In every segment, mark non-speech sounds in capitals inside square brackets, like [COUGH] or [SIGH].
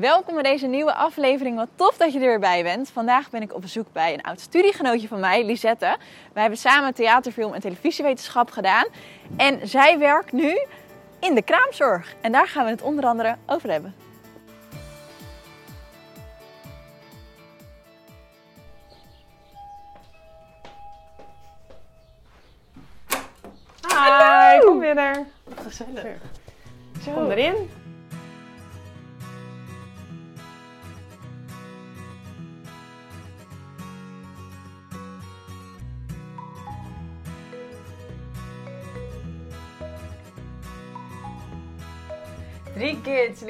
Welkom bij deze nieuwe aflevering. Wat tof dat je er weer bij bent. Vandaag ben ik op bezoek bij een oud studiegenootje van mij, Lisette. Wij hebben samen theater, film en televisiewetenschap gedaan. En zij werkt nu in de kraamzorg. En daar gaan we het onder andere over hebben. Hi, kom binnen. Gezellig. Kom erin. Drie kids.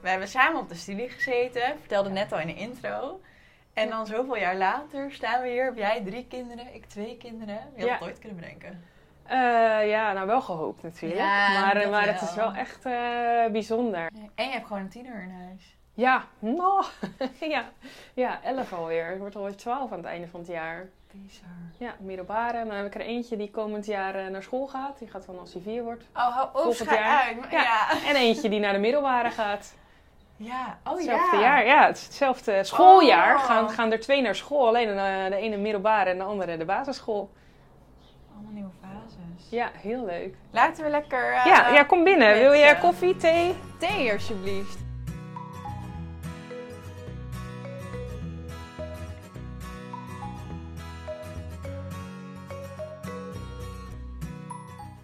We hebben samen op de studie gezeten. Vertelde net al in de intro. En dan zoveel jaar later staan we hier. Heb jij drie kinderen, ik twee kinderen. Wie had het ooit kunnen bedenken? Eh, ja, nou wel gehoopt natuurlijk. Ja, maar maar het is wel echt eh, bijzonder. En je hebt gewoon een tiener in huis. Ja, nou, [LAUGHS] ja, ja, elf alweer. Ik word alweer twaalf aan het einde van het jaar. Bizar. Ja, middelbare. Dan heb ik er eentje die komend jaar eh, naar school gaat. Die gaat dan als hij vier wordt. Oh, hou op, jaar. uit. Ja. Ja. En eentje die naar de middelbare gaat. Ja. Oh Hetzelfde ja. jaar, ja. Het hetzelfde schooljaar. Oh. Gaan, gaan er twee naar school. Alleen eh, de ene middelbare en de andere de basisschool. Allemaal nieuwe fases. Ja, heel leuk. Laten we lekker... eh, ja, ja, kom binnen. met, Wil je koffie, thee? Thee alsjeblieft.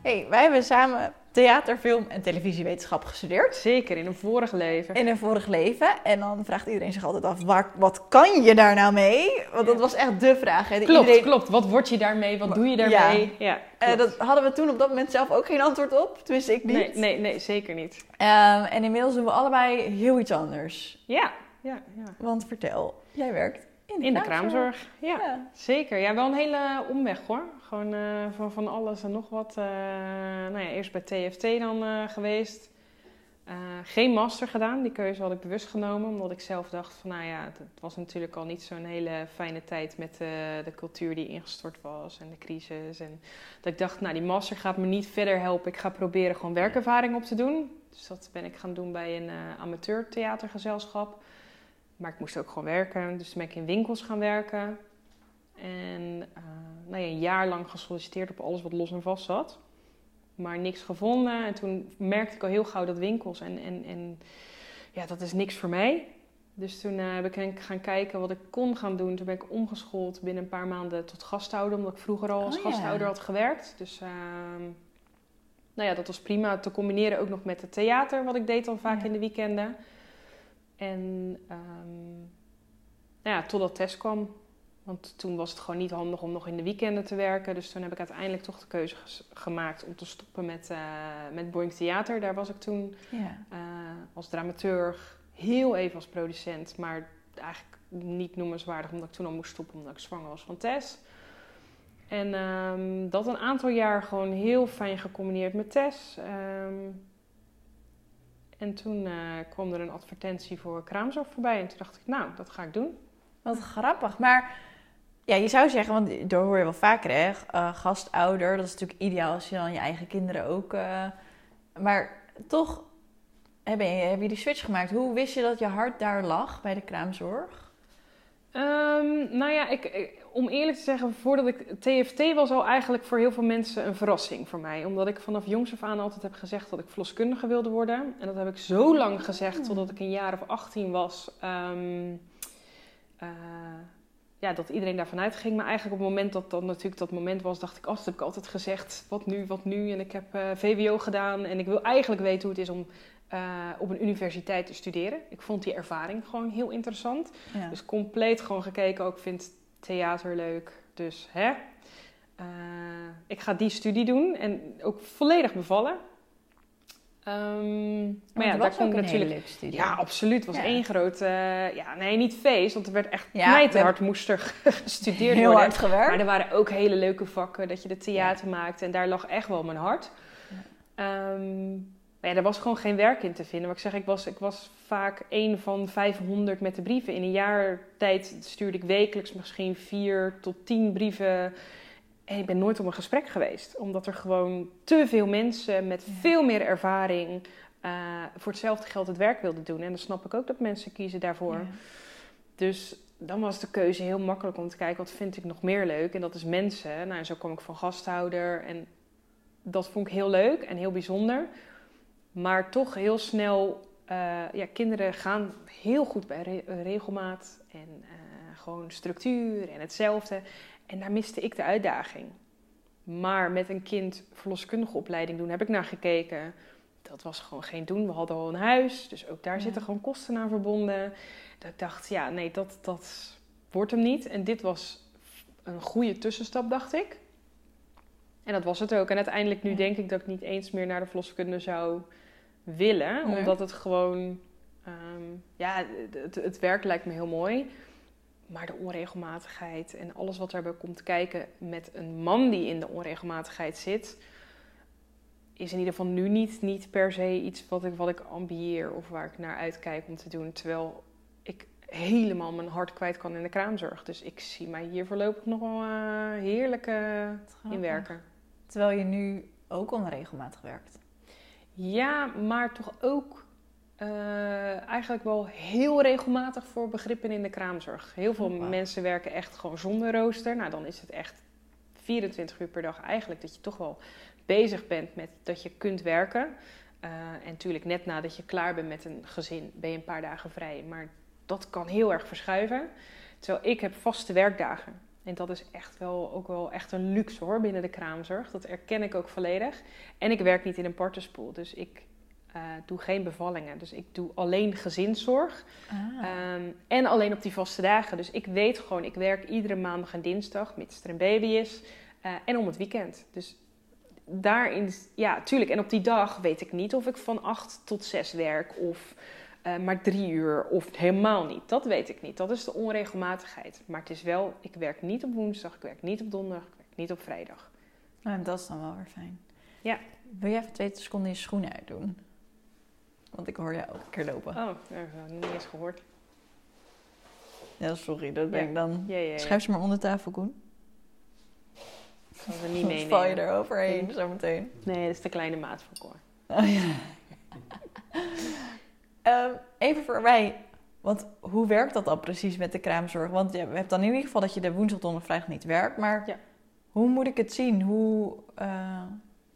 Hey, wij hebben samen theater, film en televisiewetenschap gestudeerd. Zeker, in een vorig leven. In een vorig leven. En dan vraagt iedereen zich altijd af, waar, wat kan je daar nou mee? Want dat was echt de vraag. Hè? Klopt, iedereen, klopt. Wat word je daarmee? Wat doe je ja. daarmee? Ja, Eh, klopt. dat hadden we toen op dat moment zelf ook geen antwoord op. Tenminste, ik niet. nee, nee, nee, zeker niet. Ehm, en inmiddels doen we allebei heel iets anders. Ja, ja, ja. Want vertel, jij werkt in de, In de kraamzorg. Ja, Ja. zeker. Ja, wel een hele omweg hoor. Gewoon eh, van, van alles en nog wat. eh, nou ja, eerst bij TFT dan eh, geweest. Geen master gedaan, die keuze had ik bewust genomen. Omdat ik zelf dacht van, nou ja, het, het was natuurlijk al niet zo'n hele fijne tijd met de cultuur die ingestort was en de crisis. En dat ik dacht, nou die master gaat me niet verder helpen. Ik ga proberen gewoon werkervaring op te doen. Dus dat ben ik gaan doen bij een amateur theatergezelschap. Maar ik moest ook gewoon werken, dus toen ben ik in winkels gaan werken. En eh, nou ja, een jaar lang gesolliciteerd op alles wat los en vast zat. Maar niks gevonden. En toen merkte ik al heel gauw dat winkels en, en, en ja, dat is niks voor mij. Dus toen eh, ben ik gaan kijken wat ik kon gaan doen. Toen ben ik omgeschoold binnen een paar maanden tot gasthouder, omdat ik vroeger al als Oh ja. gasthouder had gewerkt. Dus ehm, nou ja, dat was prima te combineren ook nog met het theater, wat ik deed dan vaak Ja. in de weekenden. En ehm, nou ja, totdat Tess kwam. Want toen was het gewoon niet handig om nog in de weekenden te werken. Dus toen heb ik uiteindelijk toch de keuze gemaakt om te stoppen met, eh met Boeing Theater. Daar was ik toen Ja. eh, als dramaturg, heel even als producent. Maar eigenlijk niet noemenswaardig omdat ik toen al moest stoppen omdat ik zwanger was van Tess. En ehm, dat een aantal jaar gewoon heel fijn gecombineerd met Tess. Ehm, en toen eh, kwam er een advertentie voor kraamzorg voorbij. En toen dacht ik, nou, dat ga ik doen. Wat grappig. Maar ja, je zou zeggen, want daar hoor je wel vaker hè, eh, gastouder. Dat is natuurlijk ideaal als je dan je eigen kinderen ook... eh, maar toch heb je, heb je die switch gemaakt. Hoe wist je dat je hart daar lag bij de kraamzorg? Ehm, nou ja, ik, ik- om eerlijk te zeggen, voordat ik TFT was al eigenlijk voor heel veel mensen een verrassing voor mij. Omdat ik vanaf jongs af aan altijd heb gezegd dat ik verloskundige wilde worden. En dat heb ik zo lang gezegd, totdat ik een jaar of 18 was. ehm, eh, ja, dat iedereen daarvan uitging. Maar eigenlijk op het moment dat dat natuurlijk dat moment was, dacht ik, oh, dat heb ik altijd gezegd. Wat nu, wat nu? En ik heb eh, VWO gedaan en ik wil eigenlijk weten hoe het is om eh, op een universiteit te studeren. Ik vond die ervaring gewoon heel interessant. Ja. Dus compleet gewoon gekeken. Ook vind theater leuk. Dus hè. Eh, ik ga die studie doen. En ook volledig bevallen. Ehm, maar ja, daar komt een natuurlijk... hele leuke studie. Ja, absoluut. Het was Ja. één groot... eh, ja, nee, niet feest. Want er werd echt Ja, mij te hard moest er [LAUGHS] gestudeerd Heel worden. hard gewerkt. Maar er waren ook hele leuke vakken. Dat je de theater maakte. En daar lag echt wel mijn hart. Ehm, maar ja, er was gewoon geen werk in te vinden. Wat ik zeg, ik was, ik was vaak één van 500 met de brieven. In een jaar tijd stuurde ik wekelijks misschien vier tot tien brieven. En ik ben nooit op een gesprek geweest. Omdat er gewoon te veel mensen met veel meer ervaring... eh, voor hetzelfde geld het werk wilde doen. En dan snap ik ook dat mensen kiezen daarvoor. Ja. Dus dan was de keuze heel makkelijk om te kijken wat vind ik nog meer leuk. En dat is mensen. Nou, en zo kwam ik van gasthouder. En dat vond ik heel leuk en heel bijzonder. Maar toch heel snel, eh, ja, kinderen gaan heel goed bij re- regelmaat en eh, gewoon structuur en hetzelfde. En daar miste ik de uitdaging. Maar met een kind verloskundige opleiding doen heb ik naar gekeken. Dat was gewoon geen doen. We hadden al een huis, dus ook daar Ja. zitten gewoon kosten aan verbonden. Dat ik dacht, ja, nee, dat, dat wordt hem niet. En dit was een goede tussenstap, dacht ik. En dat was het ook. En uiteindelijk nu Ja. denk ik dat ik niet eens meer naar de verloskunde zou willen. Nee. Omdat het gewoon... ehm, ja, het, het werk lijkt me heel mooi. Maar de onregelmatigheid en alles wat daarbij komt kijken met een man die in de onregelmatigheid zit, is in ieder geval nu niet, niet per se iets wat ik, wat ik ambieer of waar ik naar uitkijk om te doen. Terwijl ik helemaal mijn hart kwijt kan in de kraamzorg. Dus ik zie mij hier voorlopig nog wel eh, heerlijk eh, in werken. Terwijl je nu ook onregelmatig werkt. Ja, maar toch ook eh, eigenlijk wel heel regelmatig voor begrippen in de kraamzorg. Heel veel Oh, mensen werken echt gewoon zonder rooster. Nou, dan is het echt 24 uur per dag eigenlijk dat je toch wel bezig bent met dat je kunt werken. Eh, en natuurlijk net nadat je klaar bent met een gezin ben je een paar dagen vrij. Maar dat kan heel erg verschuiven. Terwijl ik heb vaste werkdagen. En dat is echt wel, ook wel echt een luxe hoor binnen de kraamzorg. Dat erken ik ook volledig. En ik werk niet in een partnerspool. Dus ik eh, doe geen bevallingen. Dus ik doe alleen gezinszorg. Ah. Ehm, en alleen op die vaste dagen. Dus ik weet gewoon, ik werk iedere maandag en dinsdag, mits er een baby is. eh, en om het weekend. Dus daarin, ja, tuurlijk. En op die dag weet ik niet of ik van 8 tot 6 werk of eh, maar drie uur of helemaal niet. Dat weet ik niet. Dat is de onregelmatigheid. Maar het is wel, ik werk niet op woensdag, ik werk niet op donderdag, ik werk niet op vrijdag. Nou, dat is dan wel weer fijn. Ja. Wil jij even twee seconden je schoenen uitdoen? Want ik hoor jou elke keer lopen. Oh, dat heb ik niet eens gehoord. Ja, sorry, dat ben Ja. ik dan. Ja, ja, ja. Schuif ze maar onder tafel, Koen. Ik zal ze niet [LAUGHS] meenemen. val je eroverheen zometeen. Nee, dat is de kleine maat van Cor. Oh, ja. [LAUGHS] Ehm, even voor mij, want hoe werkt dat dan precies met de kraamzorg? Want je hebt dan in ieder geval dat je de woensdag, donderdag, vrijdag niet werkt. Maar Ja. hoe moet ik het zien? Hoe,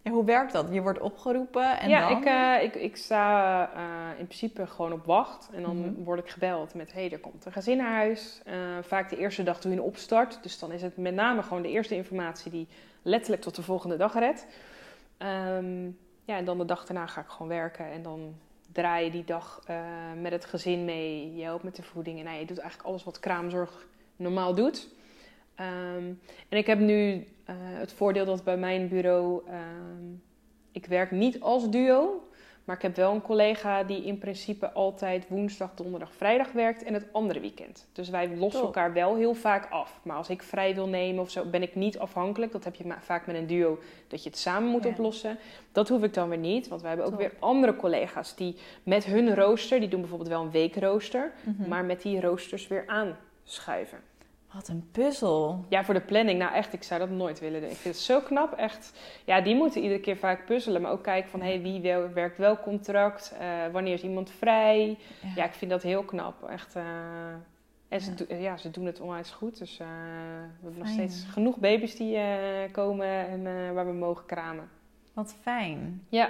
ja, hoe werkt dat? Je wordt opgeroepen en ja, dan? ik, eh, ik, ik sta eh, in principe gewoon op wacht. En dan Mhm. word ik gebeld met... hé, hey, er komt een gezin naar huis. Vaak de eerste dag doe je een opstart. Dus dan is het met name gewoon de eerste informatie... die letterlijk tot de volgende dag redt. Ehm, ja, en dan de dag daarna ga ik gewoon werken. En dan draai je die dag eh, met het gezin mee. Je helpt met de voeding. En nou, je doet eigenlijk alles wat kraamzorg normaal doet. Ehm, en ik heb nu eh, het voordeel dat bij mijn bureau... ehm, ik werk niet als duo, maar ik heb wel een collega die in principe altijd woensdag, donderdag, vrijdag werkt en het andere weekend. Dus wij lossen elkaar wel heel vaak af. Maar als ik vrij wil nemen of zo, ben ik niet afhankelijk. Dat heb je vaak met een duo, dat je het samen moet Ja. oplossen. Dat hoef ik dan weer niet, want wij hebben ook Top. weer andere collega's die met hun rooster, die doen bijvoorbeeld wel een weekrooster, Mhm. maar met die roosters weer aanschuiven. Wat een puzzel. Ja, voor de planning. Nou, echt, ik zou dat nooit willen doen. Ik vind het zo knap, echt. Ja, die moeten iedere keer vaak puzzelen. Maar ook kijken van, hé, hey, wie wel, werkt wel contract? Eh, wanneer is iemand vrij? Ja, ik vind dat heel knap. Echt. eh, en ze, Ja. do- ja, ze doen het onwijs goed. Dus eh, we hebben nog steeds genoeg baby's die komen en waar we mogen kramen. Wat fijn. Ja.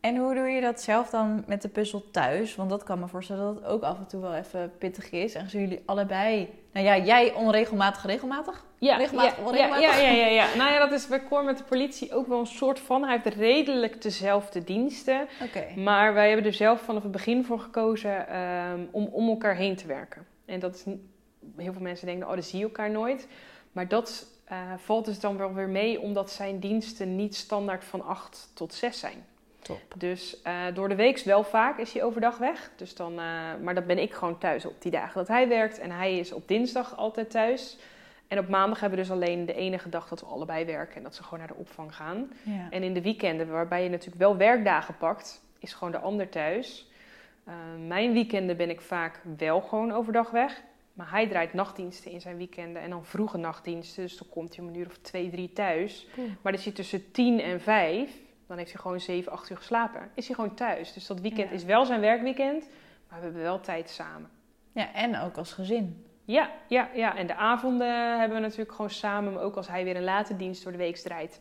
En hoe doe je dat zelf dan met de puzzel thuis? Want dat kan me voorstellen dat het ook af en toe wel even pittig is. En gezien jullie allebei... Nou ja, jij onregelmatig, regelmatig? Ja, Regelmatig, ja, onregelmatig? Ja, ja, ja, ja. [LAUGHS] Nou ja, dat is bij Cor met de politie ook wel een soort van. Hij heeft redelijk dezelfde diensten. Oké. Maar wij hebben er zelf vanaf het begin voor gekozen ehm, om om elkaar heen te werken. En dat is heel veel mensen denken, oh, dan zie je elkaar nooit. Maar dat eh, valt dus dan wel weer mee, omdat zijn diensten niet standaard van 8 tot 6 zijn. Top. Dus eh, door de week wel vaak is hij overdag weg. Dus dan, eh, maar dan ben ik gewoon thuis op die dagen dat hij werkt. En hij is op dinsdag altijd thuis. En op maandag hebben we dus alleen de enige dag dat we allebei werken. En dat ze gewoon naar de opvang gaan. Ja. En in de weekenden, waarbij je natuurlijk wel werkdagen pakt, is gewoon de ander thuis. Eh, mijn weekenden ben ik vaak wel gewoon overdag weg. Maar hij draait nachtdiensten in zijn weekenden en dan vroege nachtdiensten. Dus dan komt hij om een uur of twee, drie thuis. Maar dan zit tussen tien en vijf dan heeft hij gewoon 7, 8 uur geslapen. Is hij gewoon thuis. Dus dat weekend Ja. is wel zijn werkweekend, maar we hebben wel tijd samen. Ja, en ook als gezin. Ja, ja, ja. En de avonden hebben we natuurlijk gewoon samen. Maar ook als hij weer een late dienst door de week draait.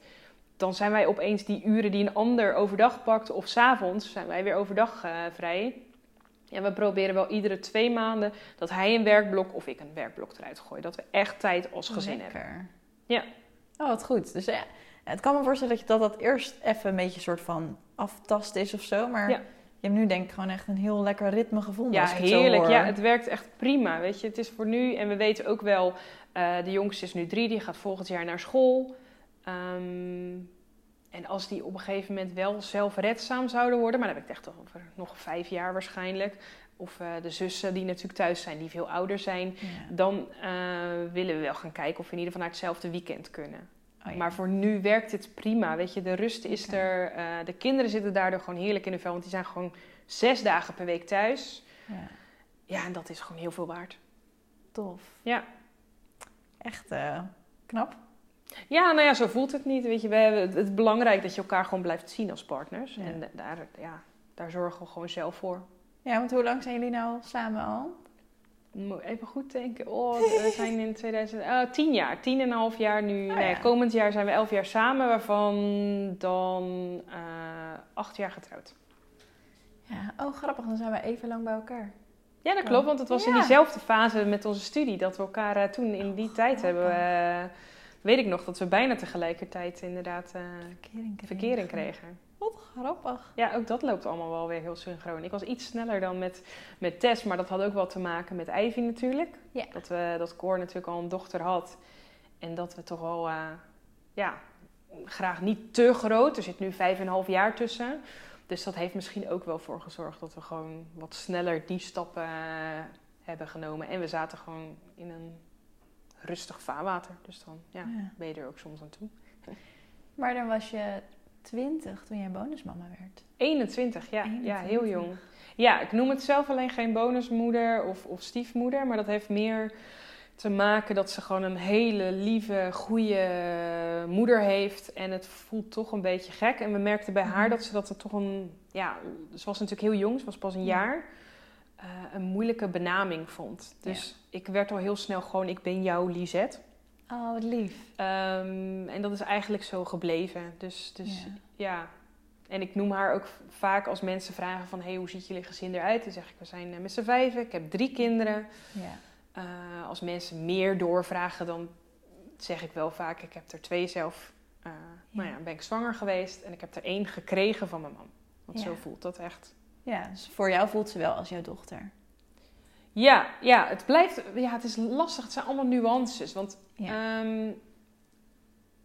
Dan zijn wij opeens die uren die een ander overdag pakt. Of s'avonds zijn wij weer overdag eh, vrij. En we proberen wel iedere twee maanden dat hij een werkblok of ik een werkblok eruit gooi. Dat we echt tijd als gezin hebben. Ja. Oh, wat goed. Dus ja, het kan me voorstellen dat je dat, dat eerst even een beetje een soort van aftast is of zo. Maar Ja. je hebt nu denk ik gewoon echt een heel lekker ritme gevonden. Ja, als ik het zo heerlijk. hoor. Ja, het werkt echt prima. Weet je, het is voor nu. En we weten ook wel, eh, de jongste is nu drie, die gaat volgend jaar naar school. Ehm, en als die op een gegeven moment wel zelfredzaam zouden worden, maar dan heb ik het echt over nog vijf jaar waarschijnlijk. Of eh, de zussen die natuurlijk thuis zijn, die veel ouder zijn. Ja. Dan eh, willen we wel gaan kijken of we in ieder geval naar hetzelfde weekend kunnen. Oh, ja. Maar voor nu werkt het prima. Weet je, de rust is er. eh, de kinderen zitten daardoor gewoon heerlijk in de vel. Want die zijn gewoon zes dagen per week thuis. ja, Ja, en dat is gewoon heel veel waard. tof. Ja. Echt eh, knap. Ja, nou ja, zo voelt het niet. Weet je, we hebben, het is belangrijk dat je elkaar gewoon blijft zien als partners. Ja. En da- daar, ja, daar zorgen we gewoon zelf voor. Ja, want hoe lang zijn jullie nou samen al? Moet Even goed denken. Oh, we [LAUGHS] zijn in 2000, eh, tien jaar, tien en een half jaar nu. Oh, nee, ja. komend jaar zijn we elf jaar samen, waarvan dan eh, acht jaar getrouwd. Ja, oh grappig, dan zijn we even lang bij elkaar. Ja, dat klopt, want het was in diezelfde fase met onze studie dat we elkaar eh, toen in die tijd hebben. eh, weet ik nog dat we bijna tegelijkertijd inderdaad Verkering kregen. verkering kregen. Wat grappig. Ja, ook dat loopt allemaal wel weer heel synchroon. Ik was iets sneller dan met, met Tess, maar dat had ook wel te maken met Ivy natuurlijk. Ja. Dat, we, dat Cor natuurlijk al een dochter had. En dat we toch wel, eh, ja, graag niet te groot. Er zit nu vijf en een half jaar tussen. Dus dat heeft misschien ook wel voor gezorgd dat we gewoon wat sneller die stappen eh, hebben genomen. En we zaten gewoon in een rustig vaarwater. Dus dan ja, Ja. ben je er ook soms aan toe. Maar dan was je 20 toen jij bonusmama werd. 21, ja, ja 21. heel jong. Ja, ik noem het zelf alleen geen bonusmoeder of, of stiefmoeder, maar dat heeft meer te maken dat ze gewoon een hele lieve, goede moeder heeft. En het voelt toch een beetje gek. En we merkten bij haar Mhm. dat ze dat het toch een, ja, ze was natuurlijk heel jong, ze was pas een Ja. jaar, eh, een moeilijke benaming vond. Dus ik werd al heel snel gewoon, ik ben jouw Lisette. Oh, wat lief. Ehm, en dat is eigenlijk zo gebleven. Dus, dus Ja. ja. En ik noem haar ook vaak als mensen vragen van... hey, hoe ziet jullie gezin eruit? Dan zeg ik, we zijn eh, met z'n vijven. Ik heb drie kinderen. Ja. Eh, als mensen meer doorvragen, dan zeg ik wel vaak... ik heb er twee zelf... eh, Nou ja, ben ik zwanger geweest. En ik heb er één gekregen van mijn man. Want Ja. zo voelt dat echt. ja, dus voor jou voelt ze wel als jouw dochter. Ja, ja, het blijft... Ja, het is lastig. Het zijn allemaal nuances. Want Ja. Ehm,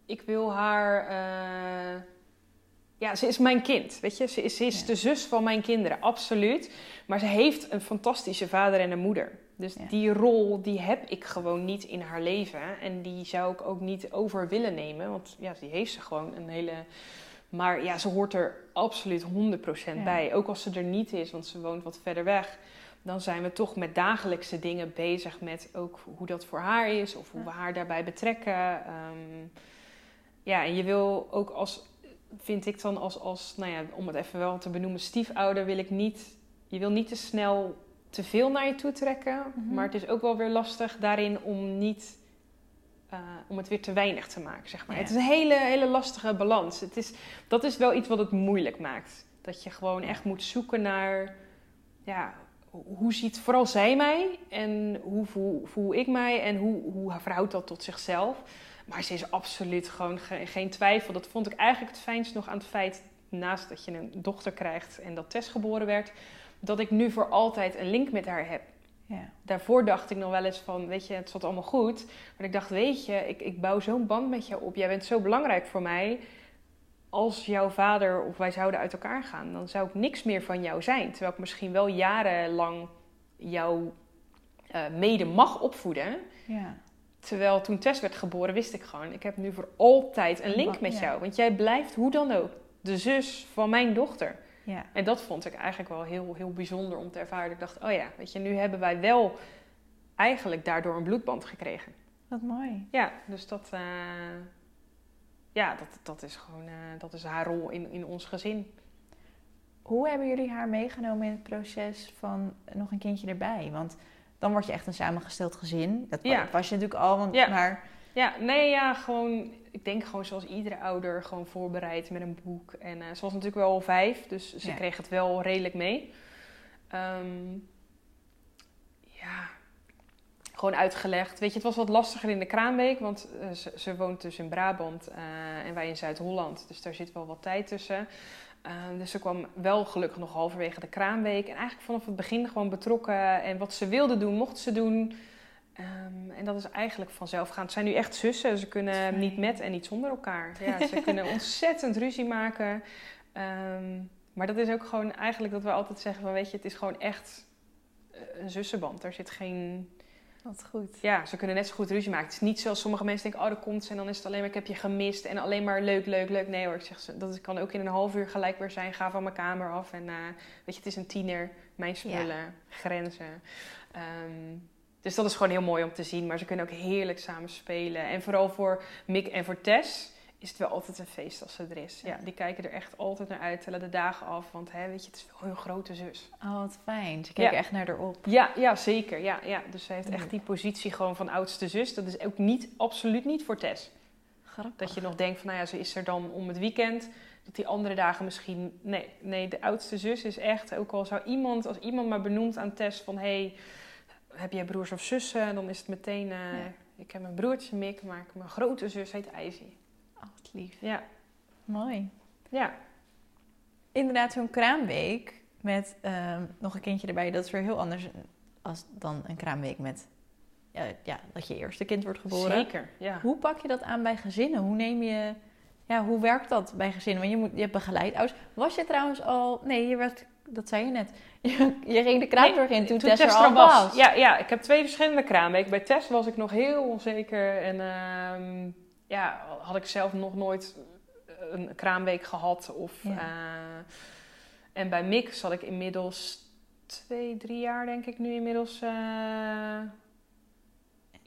ik wil haar. eh, ja, ze is mijn kind. Weet je, ze is, ze is Ja. de zus van mijn kinderen, absoluut. Maar ze heeft een fantastische vader en een moeder. Dus Ja. die rol die heb ik gewoon niet in haar leven. En die zou ik ook niet over willen nemen. Want ja, die heeft ze gewoon een hele. Maar ja, ze hoort er absoluut 100% Ja. bij. Ook als ze er niet is, want ze woont wat verder weg. Dan zijn we toch met dagelijkse dingen bezig met ook hoe dat voor haar is. Of hoe we haar daarbij betrekken. Ehm, ja, en je wil ook als, vind ik dan als, als, nou ja, om het even wel te benoemen, stiefouder wil ik niet, je wil niet te snel te veel naar je toe trekken. Mhm. Maar het is ook wel weer lastig daarin om niet, eh, om het weer te weinig te maken, zeg maar. Ja. Het is een hele, hele lastige balans. Het is, dat is wel iets wat het moeilijk maakt. Dat je gewoon echt moet zoeken naar, ja, hoe ziet vooral zij mij en hoe voel, voel ik mij en hoe, hoe verhoudt dat tot zichzelf. Maar ze is absoluut gewoon ge- geen twijfel. Dat vond ik eigenlijk het fijnst nog aan het feit, naast dat je een dochter krijgt en dat Tess geboren werd, dat ik nu voor altijd een link met haar heb. Ja. Daarvoor dacht ik nog wel eens van, weet je, het zat allemaal goed. Maar ik dacht, weet je, ik, ik bouw zo'n band met jou op. Jij bent zo belangrijk voor mij. Als jouw vader of wij zouden uit elkaar gaan, dan zou ik niks meer van jou zijn. Terwijl ik misschien wel jarenlang jou eh, mede mag opvoeden. Ja. Terwijl toen Tess werd geboren, wist ik gewoon, ik heb nu voor altijd een link met Ja. jou. Want jij blijft hoe dan ook de zus van mijn dochter. Ja. En dat vond ik eigenlijk wel heel, heel bijzonder om te ervaren. Ik dacht, oh ja, weet je, nu hebben wij wel eigenlijk daardoor een bloedband gekregen. Wat mooi. Ja, dus dat, eh, ja, dat, dat is gewoon eh, dat is haar rol in, in ons gezin. Hoe hebben jullie haar meegenomen in het proces van nog een kindje erbij? Want dan word je echt een samengesteld gezin. Dat Ja. was je natuurlijk al, want, Ja. maar Ja, nee, ja, gewoon. Ik denk gewoon zoals iedere ouder, gewoon voorbereid met een boek. En eh, ze was natuurlijk wel vijf, dus ze Ja. kreeg het wel redelijk mee. Ehm, gewoon uitgelegd. Weet je, het was wat lastiger in de kraamweek, want eh, ze, ze woont dus in Brabant eh, en wij in Zuid-Holland. Dus daar zit wel wat tijd tussen. Ehm, dus ze kwam wel gelukkig nog halverwege de kraamweek. En eigenlijk vanaf het begin gewoon betrokken. En wat ze wilde doen, mocht ze doen. Ehm, en dat is eigenlijk vanzelf gaan. Het zijn nu echt zussen. Ze kunnen Fijn. niet met en niet zonder elkaar. Ja, ze [LAUGHS] kunnen ontzettend ruzie maken. Ehm, maar dat is ook gewoon eigenlijk dat we altijd zeggen van... weet je, het is gewoon echt een zussenband. Er zit geen... wat goed. Ja, ze kunnen net zo goed ruzie maken. Het is niet zoals sommige mensen denken... oh, daar komt ze en dan is het alleen maar... ik heb je gemist en alleen maar leuk, leuk, leuk. Nee hoor, ik zeg, ze- dat kan ook in een half uur gelijk weer zijn. Ga van mijn kamer af en eh, weet je, het is een tiener. Mijn spullen, grenzen. Ehm, dus dat is gewoon heel mooi om te zien. Maar ze kunnen ook heerlijk samen spelen. En vooral voor Mick en voor Tess is het wel altijd een feest als ze er is. Ja, die kijken er echt altijd naar uit, tellen de dagen af. Want hè, weet je, het is wel een grote zus. Oh, wat fijn. Ze kijken Ja. echt naar haar op. Ja, ja zeker. Ja, ja. Dus ze heeft echt die positie gewoon van oudste zus. Dat is ook niet, absoluut niet voor Tess. Grappig. Dat je nog denkt van, nou ja, ze is er dan om het weekend. Dat die andere dagen misschien... Nee, nee, de oudste zus is echt... Ook al zou iemand, als iemand maar benoemt aan Tess van... hey, heb jij broers of zussen? Dan is het meteen... eh, Ja. Ik heb een broertje Mick, maar mijn grote zus heet IJsy. Lief. Ja, Mooi. ja. Inderdaad, zo'n kraamweek met ehm, nog een kindje erbij, dat is weer heel anders als dan een kraamweek met ja, ja, dat je eerste kind wordt geboren. zeker. Ja. Hoe pak je dat aan bij gezinnen? Hoe neem je, ja, hoe werkt dat bij gezinnen? Want je, moet, je hebt begeleid Was je trouwens al, nee, je werd, dat zei je net, [LAUGHS] je, je ging de kraamzorg in toen, Tess er al was. Ja, ja, ik heb twee verschillende kraamweken. Bij Tess was ik nog heel onzeker. En ehm, ja, had ik zelf nog nooit een kraamweek gehad. Of, Ja. eh, en bij Mick zat ik inmiddels twee, drie jaar denk ik nu inmiddels. eh,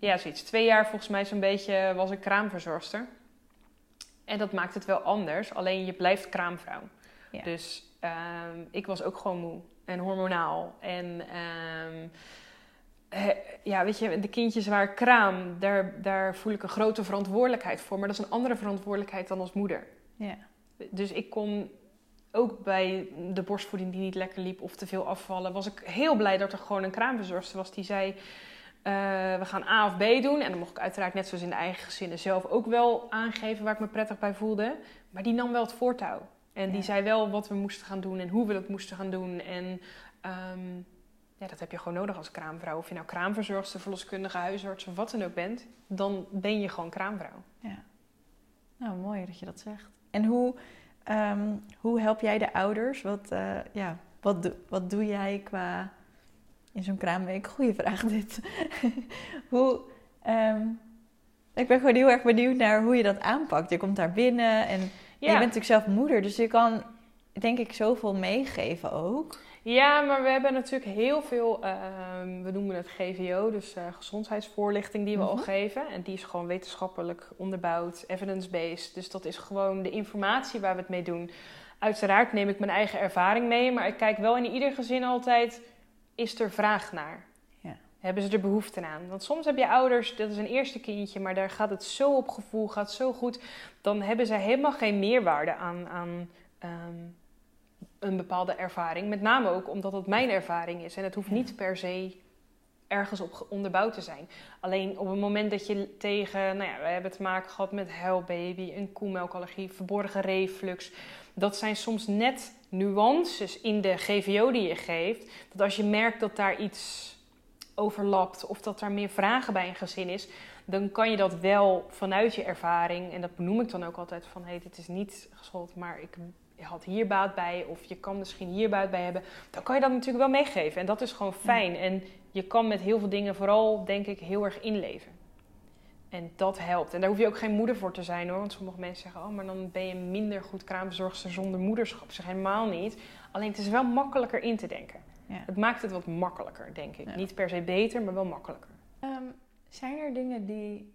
ja, zoiets. Twee jaar volgens mij zo'n beetje was ik kraamverzorgster. En dat maakt het wel anders. Alleen je blijft kraamvrouw. Ja. Dus ehm, ik was ook gewoon moe en hormonaal. En ehm, eh, ja, weet je, de kindjes waar kraam, daar, daar voel ik een grote verantwoordelijkheid voor. Maar dat is een andere verantwoordelijkheid dan als moeder. Ja. Dus ik kon ook bij de borstvoeding die niet lekker liep of te veel afvallen, was ik heel blij dat er gewoon een kraamverzorgster was die zei. eh, we gaan A of B doen. En dan mocht ik uiteraard net zoals in de eigen gezinnen zelf ook wel aangeven waar ik me prettig bij voelde. Maar die nam wel het voortouw. En die zei wel wat we moesten gaan doen en hoe we dat moesten gaan doen. En ehm, ja, dat heb je gewoon nodig als kraamvrouw. Of je nou kraamverzorgster, verloskundige, huisarts of wat dan ook bent. Dan ben je gewoon kraamvrouw. Ja. Nou, mooi dat je dat zegt. En hoe, ehm, hoe help jij de ouders? Wat, eh, ja, wat, doe- wat doe jij qua in zo'n kraamweek? Goeie vraag dit. [LAUGHS] hoe, ehm, ik ben gewoon heel erg benieuwd naar hoe je dat aanpakt. Je komt daar binnen en je bent natuurlijk zelf moeder, dus je kan denk ik zoveel meegeven ook. Ja, maar we hebben natuurlijk heel veel, ehm, we noemen het GVO, dus eh, gezondheidsvoorlichting die we al Mhm. geven. En die is gewoon wetenschappelijk onderbouwd, evidence-based. Dus dat is gewoon de informatie waar we het mee doen. Uiteraard neem ik mijn eigen ervaring mee, maar ik kijk wel in ieder gezin altijd, is er vraag naar? Ja. Hebben ze er behoefte aan? Want soms heb je ouders, dat is een eerste kindje, maar daar gaat het zo op gevoel, gaat zo goed. Dan hebben zij helemaal geen meerwaarde aan, aan ehm, een bepaalde ervaring. Met name ook omdat het mijn ervaring is. En het hoeft niet per se ergens op onderbouwd te zijn. Alleen op het moment dat je tegen, nou ja, we hebben te maken gehad met huilbaby, een koemelkallergie, verborgen reflux. Dat zijn soms net nuances in de GVO die je geeft. Dat als je merkt dat daar iets overlapt of dat er meer vragen bij een gezin is, dan kan je dat wel vanuit je ervaring, en dat benoem ik dan ook altijd van hé, hey, dit is niet geschoold, maar ik had hier baat bij, of je kan misschien hier baat bij hebben, dan kan je dat natuurlijk wel meegeven. En dat is gewoon fijn. En je kan met heel veel dingen vooral, denk ik, heel erg inleven. En dat helpt. En daar hoef je ook geen moeder voor te zijn hoor. Want sommige mensen zeggen, oh, maar dan ben je minder goed kraamverzorgster zonder moederschap. Zeg helemaal niet. Alleen het is wel makkelijker in te denken. Ja. Het maakt het wat makkelijker, denk ik. Ja. Niet per se beter, maar wel makkelijker. Ehm, zijn er dingen die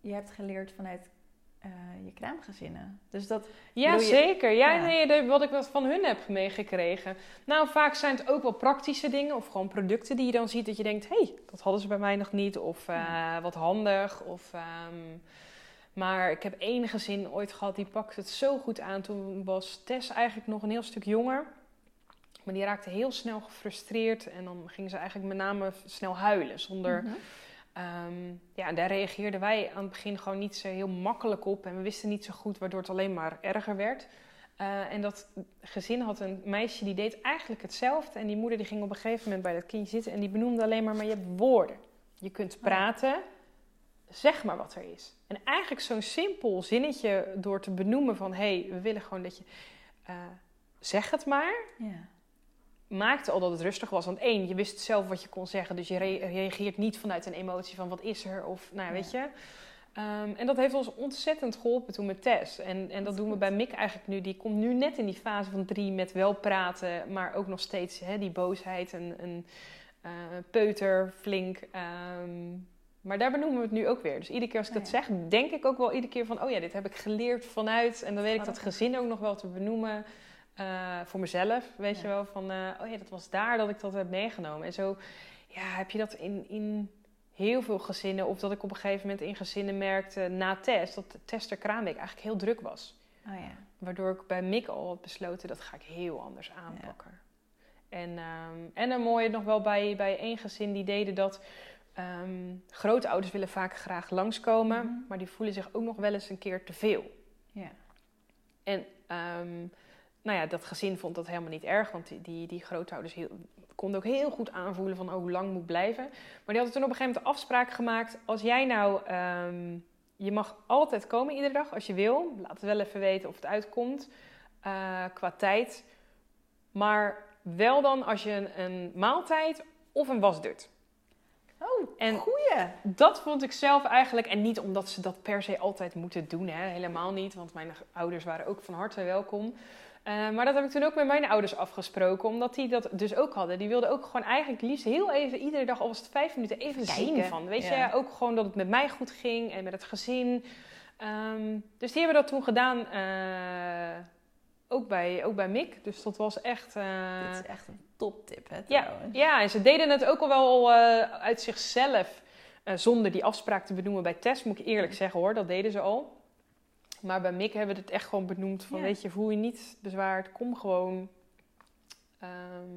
je hebt geleerd vanuit eh, je kraamgezinnen. Dus dat... Ja, je- zeker. Ja, Ja. nee, wat ik wat van hun heb meegekregen. Nou, vaak zijn het ook wel praktische dingen of gewoon producten die je dan ziet dat je denkt, hé, hey, dat hadden ze bij mij nog niet. Of eh, wat handig. Of, ehm, maar ik heb één gezin ooit gehad, die pakte het zo goed aan. Toen was Tess eigenlijk nog een heel stuk jonger. Maar die raakte heel snel gefrustreerd en dan ging ze eigenlijk met name snel huilen. Zonder, Mhm. Ehm, ja, daar reageerden wij aan het begin gewoon niet zo heel makkelijk op. En we wisten niet zo goed, waardoor het alleen maar erger werd. Eh, en dat gezin had een meisje die deed eigenlijk hetzelfde. En die moeder die ging op een gegeven moment bij dat kindje zitten en die benoemde alleen maar, maar je hebt woorden. Je kunt praten, zeg maar wat er is. En eigenlijk zo'n simpel zinnetje door te benoemen van, hé, hey, we willen gewoon dat je... eh, zeg het maar, Ja. Maakte al dat het rustig was. Want één, je wist zelf wat je kon zeggen. Dus je re- reageert niet vanuit een emotie van wat is er? Of nou ja, weet je. Ehm, en dat heeft ons ontzettend geholpen toen met Tess. En, en dat doen we bij Mick eigenlijk nu. Die komt nu net in die fase van drie met wel praten. Maar ook nog steeds hè, die boosheid. Een, een eh, peuter, flink. ehm, maar daar benoemen we het nu ook weer. Dus iedere keer als ik Oh dat ja. zeg, denk ik ook wel iedere keer van... oh ja, dit heb ik geleerd vanuit. En dan weet ik dat gezin ook nog wel te benoemen. Eh, voor mezelf, weet Ja. je wel. Van, eh, oh ja, dat was daar dat ik dat heb meegenomen. En zo ja, heb je dat in, in heel veel gezinnen. Of dat ik op een gegeven moment in gezinnen merkte na test... dat de tester Kraamweek eigenlijk heel druk was. Oh ja. Waardoor ik bij Mick al had besloten, dat ga ik heel anders aanpakken. En, ehm, en een mooie nog wel bij, bij één gezin, die deden dat... ehm, grootouders willen vaak graag langskomen, Mhm. maar die voelen zich ook nog wel eens een keer te veel. Ja. En ehm, nou ja, dat gezin vond dat helemaal niet erg, want die, die, grootouders heel, konden ook heel goed aanvoelen van oh, hoe lang moet blijven. Maar die hadden toen op een gegeven moment de afspraak gemaakt, als jij nou, ehm, je mag altijd komen iedere dag als je wil, laat het wel even weten of het uitkomt eh, qua tijd. Maar wel dan als je een, een maaltijd of een was doet. Oh, En- goeie. Dat vond ik zelf eigenlijk, en niet omdat ze dat per se altijd moeten doen, hè, helemaal niet, want mijn ouders waren ook van harte welkom. Eh, maar dat heb ik toen ook met mijn ouders afgesproken, omdat die dat dus ook hadden. Die wilden ook gewoon eigenlijk liefst heel even, iedere dag, al was het vijf minuten, even Kijken. zien van. Weet Ja. je, ook gewoon dat het met mij goed ging en met het gezin. Ehm, dus die hebben dat toen gedaan, eh, ook, bij, ook bij Mick. Dus dat was echt... eh, Dit is echt een toptip, hè, ja, trouwens. ja, en ze deden het ook al wel uit zichzelf. zonder die afspraak te benoemen bij Tess, moet ik eerlijk zeggen hoor. Dat deden ze al. Maar bij Mick hebben we het echt gewoon benoemd van... Ja. weet je, voel je niet bezwaard, kom gewoon. Ehm,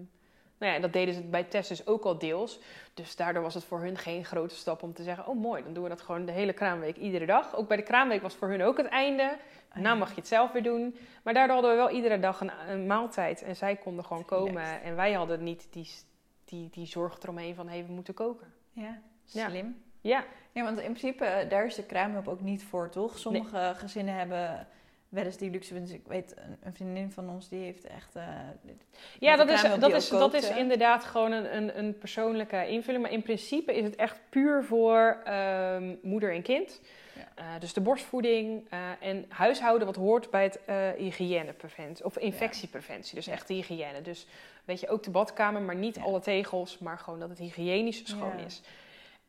nou ja, en dat deden ze bij Tess dus ook al deels. Dus daardoor was het voor hun geen grote stap om te zeggen... oh mooi, dan doen we dat gewoon de hele kraamweek iedere dag. Ook bij de kraamweek was voor hun ook het einde. Oh, Nou mag je het zelf weer doen. Maar daardoor hadden we wel iedere dag een, een maaltijd. En zij konden gewoon komen. En wij hadden niet die, die, die zorg eromheen van... hé, hey, we moeten koken. Ja, Ja. slim. Ja, Ja, want in principe, eh, daar is de kraamhulp ook niet voor, toch? Sommige gezinnen hebben wel eens die luxe. Dus ik weet, een, vriendin van ons, die heeft echt... eh, ja dat, is, dat, is, dat is inderdaad gewoon een, een, een persoonlijke invulling. Maar in principe is het echt puur voor ehm, moeder en kind. Ja. Eh, dus de borstvoeding en huishouden wat hoort bij het hygiënepreventie. Of infectiepreventie, dus Ja. echt hygiëne. Dus weet je, ook de badkamer, maar niet Ja. alle tegels. Maar gewoon dat het hygiënisch schoon Ja. is.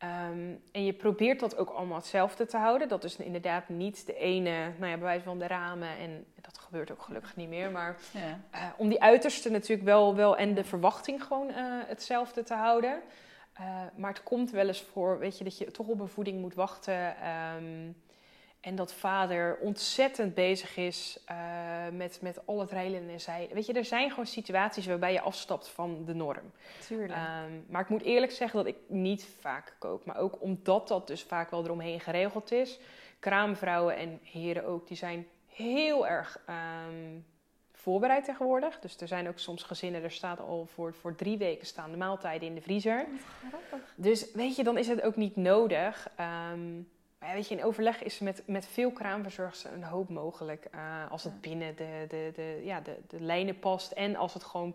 Ehm, en je probeert dat ook allemaal hetzelfde te houden. Dat is inderdaad niet de ene, nou ja, bij wijze van de ramen. En dat gebeurt ook gelukkig niet meer. Maar ja. eh, om die uiterste natuurlijk wel, wel en de verwachting gewoon eh, hetzelfde te houden. Eh, maar het komt wel eens voor, weet je, dat je toch op een voeding moet wachten. ehm, en dat vader ontzettend bezig is eh, met, met al het reilen en zeilen. Weet je, er zijn gewoon situaties waarbij je afstapt van de norm. Tuurlijk. Ehm, maar ik moet eerlijk zeggen dat ik niet vaak kook. Maar ook omdat dat dus vaak wel eromheen geregeld is. Kraamvrouwen en heren ook, die zijn heel erg ehm, voorbereid tegenwoordig. Dus er zijn ook soms gezinnen, er staat al voor, voor drie weken staan de maaltijden in de vriezer. Grappig. Dus weet je, dan is het ook niet nodig. Ehm, maar weet je, in overleg is met, met veel kraamverzorgers een hoop mogelijk. eh, als het Ja. binnen de, de, de, ja, de, de lijnen past en als het gewoon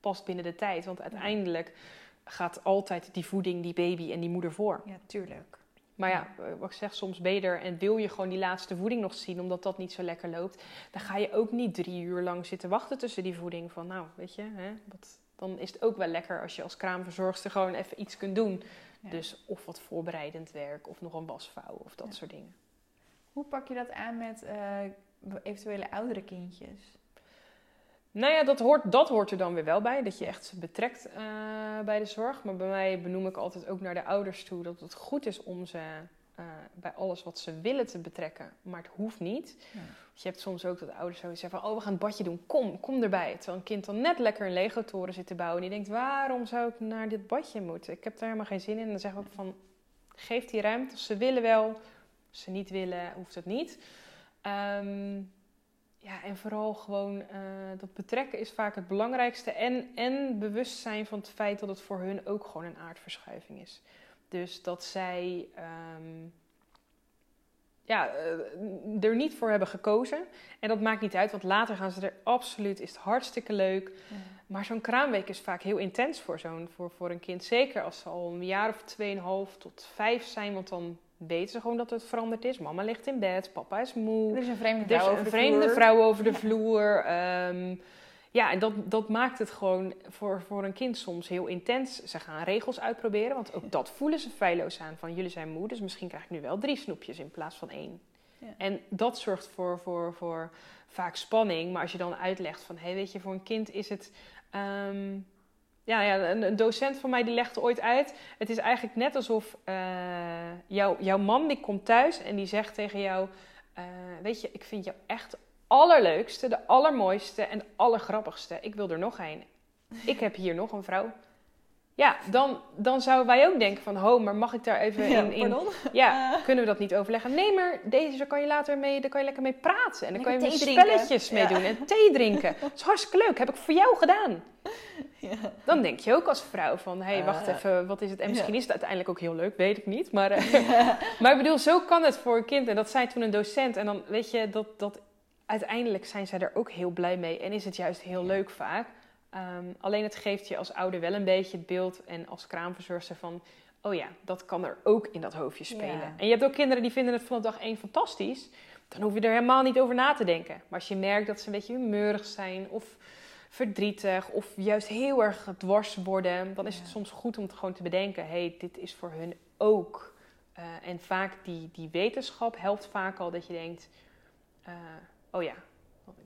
past binnen de tijd. Want uiteindelijk gaat altijd die voeding, die baby en die moeder voor. Ja, tuurlijk. Maar ja, eh, wat ik zeg, soms ben je er en wil je gewoon die laatste voeding nog zien, omdat dat niet zo lekker loopt. Dan ga je ook niet drie uur lang zitten wachten tussen die voeding. Van nou, weet je, hè, wat, dan is het ook wel lekker als je als kraamverzorgster gewoon even iets kunt doen. Ja. Dus of wat voorbereidend werk of nog een wasvouw of dat Ja. soort dingen. Hoe pak je dat aan met uh, eventuele oudere kindjes? Nou ja, dat hoort, dat hoort er dan weer wel bij. Dat je echt ze betrekt uh, bij de zorg. Maar bij mij benoem ik altijd ook naar de ouders toe dat het goed is om ze uh, bij alles wat ze willen te betrekken. Maar het hoeft niet. Ja. Dus je hebt soms ook dat ouders zo zeggen van... oh, we gaan het badje doen, kom, kom erbij. Terwijl een kind dan net lekker een Lego-toren zit te bouwen... en die denkt, waarom zou ik naar dit badje moeten? Ik heb daar helemaal geen zin in. En dan zeggen we ook van, geef die ruimte. Als ze willen wel, als ze niet willen, hoeft het niet. Um, ja, en vooral gewoon uh, dat betrekken is vaak het belangrijkste. En, en bewust zijn van het feit dat het voor hun ook gewoon een aardverschuiving is. Dus dat zij um, ja, uh, er niet voor hebben gekozen. En dat maakt niet uit, want later gaan ze er absoluut, is het hartstikke leuk. Ja. Maar zo'n kraamweek is vaak heel intens voor, zo'n, voor, voor een kind. Zeker als ze al een jaar of tweeënhalf tot vijf zijn, want dan weten ze gewoon dat het veranderd is. Mama ligt in bed, papa is moe. Er is een vreemde vrouw, over, een de vreemde vloer. vrouw over de [LAUGHS] vloer. Um, ja, en dat, dat maakt het gewoon voor, voor een kind soms heel intens. Ze gaan regels uitproberen, want ook dat voelen ze feilloos aan. Van jullie zijn moe, dus misschien krijg ik nu wel drie snoepjes in plaats van één. Ja. En dat zorgt voor, voor, voor vaak spanning. Maar als je dan uitlegt van, hé, hey, weet je, voor een kind is het... Um, ja, ja een, een, docent van mij die legde ooit uit. Het is eigenlijk net alsof uh, jou, jouw man die komt thuis en die zegt tegen jou: uh, Weet je, ik vind jou echt allerleukste, de allermooiste en de allergrappigste. Ik wil er nog een. Ik heb hier nog een vrouw. Ja, dan, dan zouden wij ook denken van, ho, maar mag ik daar even ja, in... in ja, uh. [LAUGHS] kunnen we dat niet overleggen? Nee, maar deze kan je later mee, daar kan je lekker mee praten. En dan kan je weer spelletjes mee ja. doen en thee drinken. [LAUGHS] Dat is hartstikke leuk, heb ik voor jou gedaan. [LAUGHS] Ja. Dan denk je ook als vrouw van, hé, hey, wacht uh, even, wat is het? En misschien is het uiteindelijk ook heel leuk, weet ik niet. Maar, uh, maar ik bedoel, zo kan het voor een kind. En dat zei toen een docent. En dan weet je, dat, dat uiteindelijk zijn zij er ook heel blij mee. En is het juist heel leuk vaak. Um, alleen het geeft je als ouder wel een beetje het beeld en als kraamverzorgster van... oh ja, dat kan er ook in dat hoofdje spelen. Ja. En je hebt ook kinderen die vinden het vanaf dag één fantastisch. Dan hoef je er helemaal niet over na te denken. Maar als je merkt dat ze een beetje humeurig zijn of verdrietig... of juist heel erg dwars worden... dan is het soms goed om het gewoon te bedenken... hé, hey, dit is voor hun ook. Uh, en vaak die, die wetenschap helpt vaak al dat je denkt... Uh, oh ja,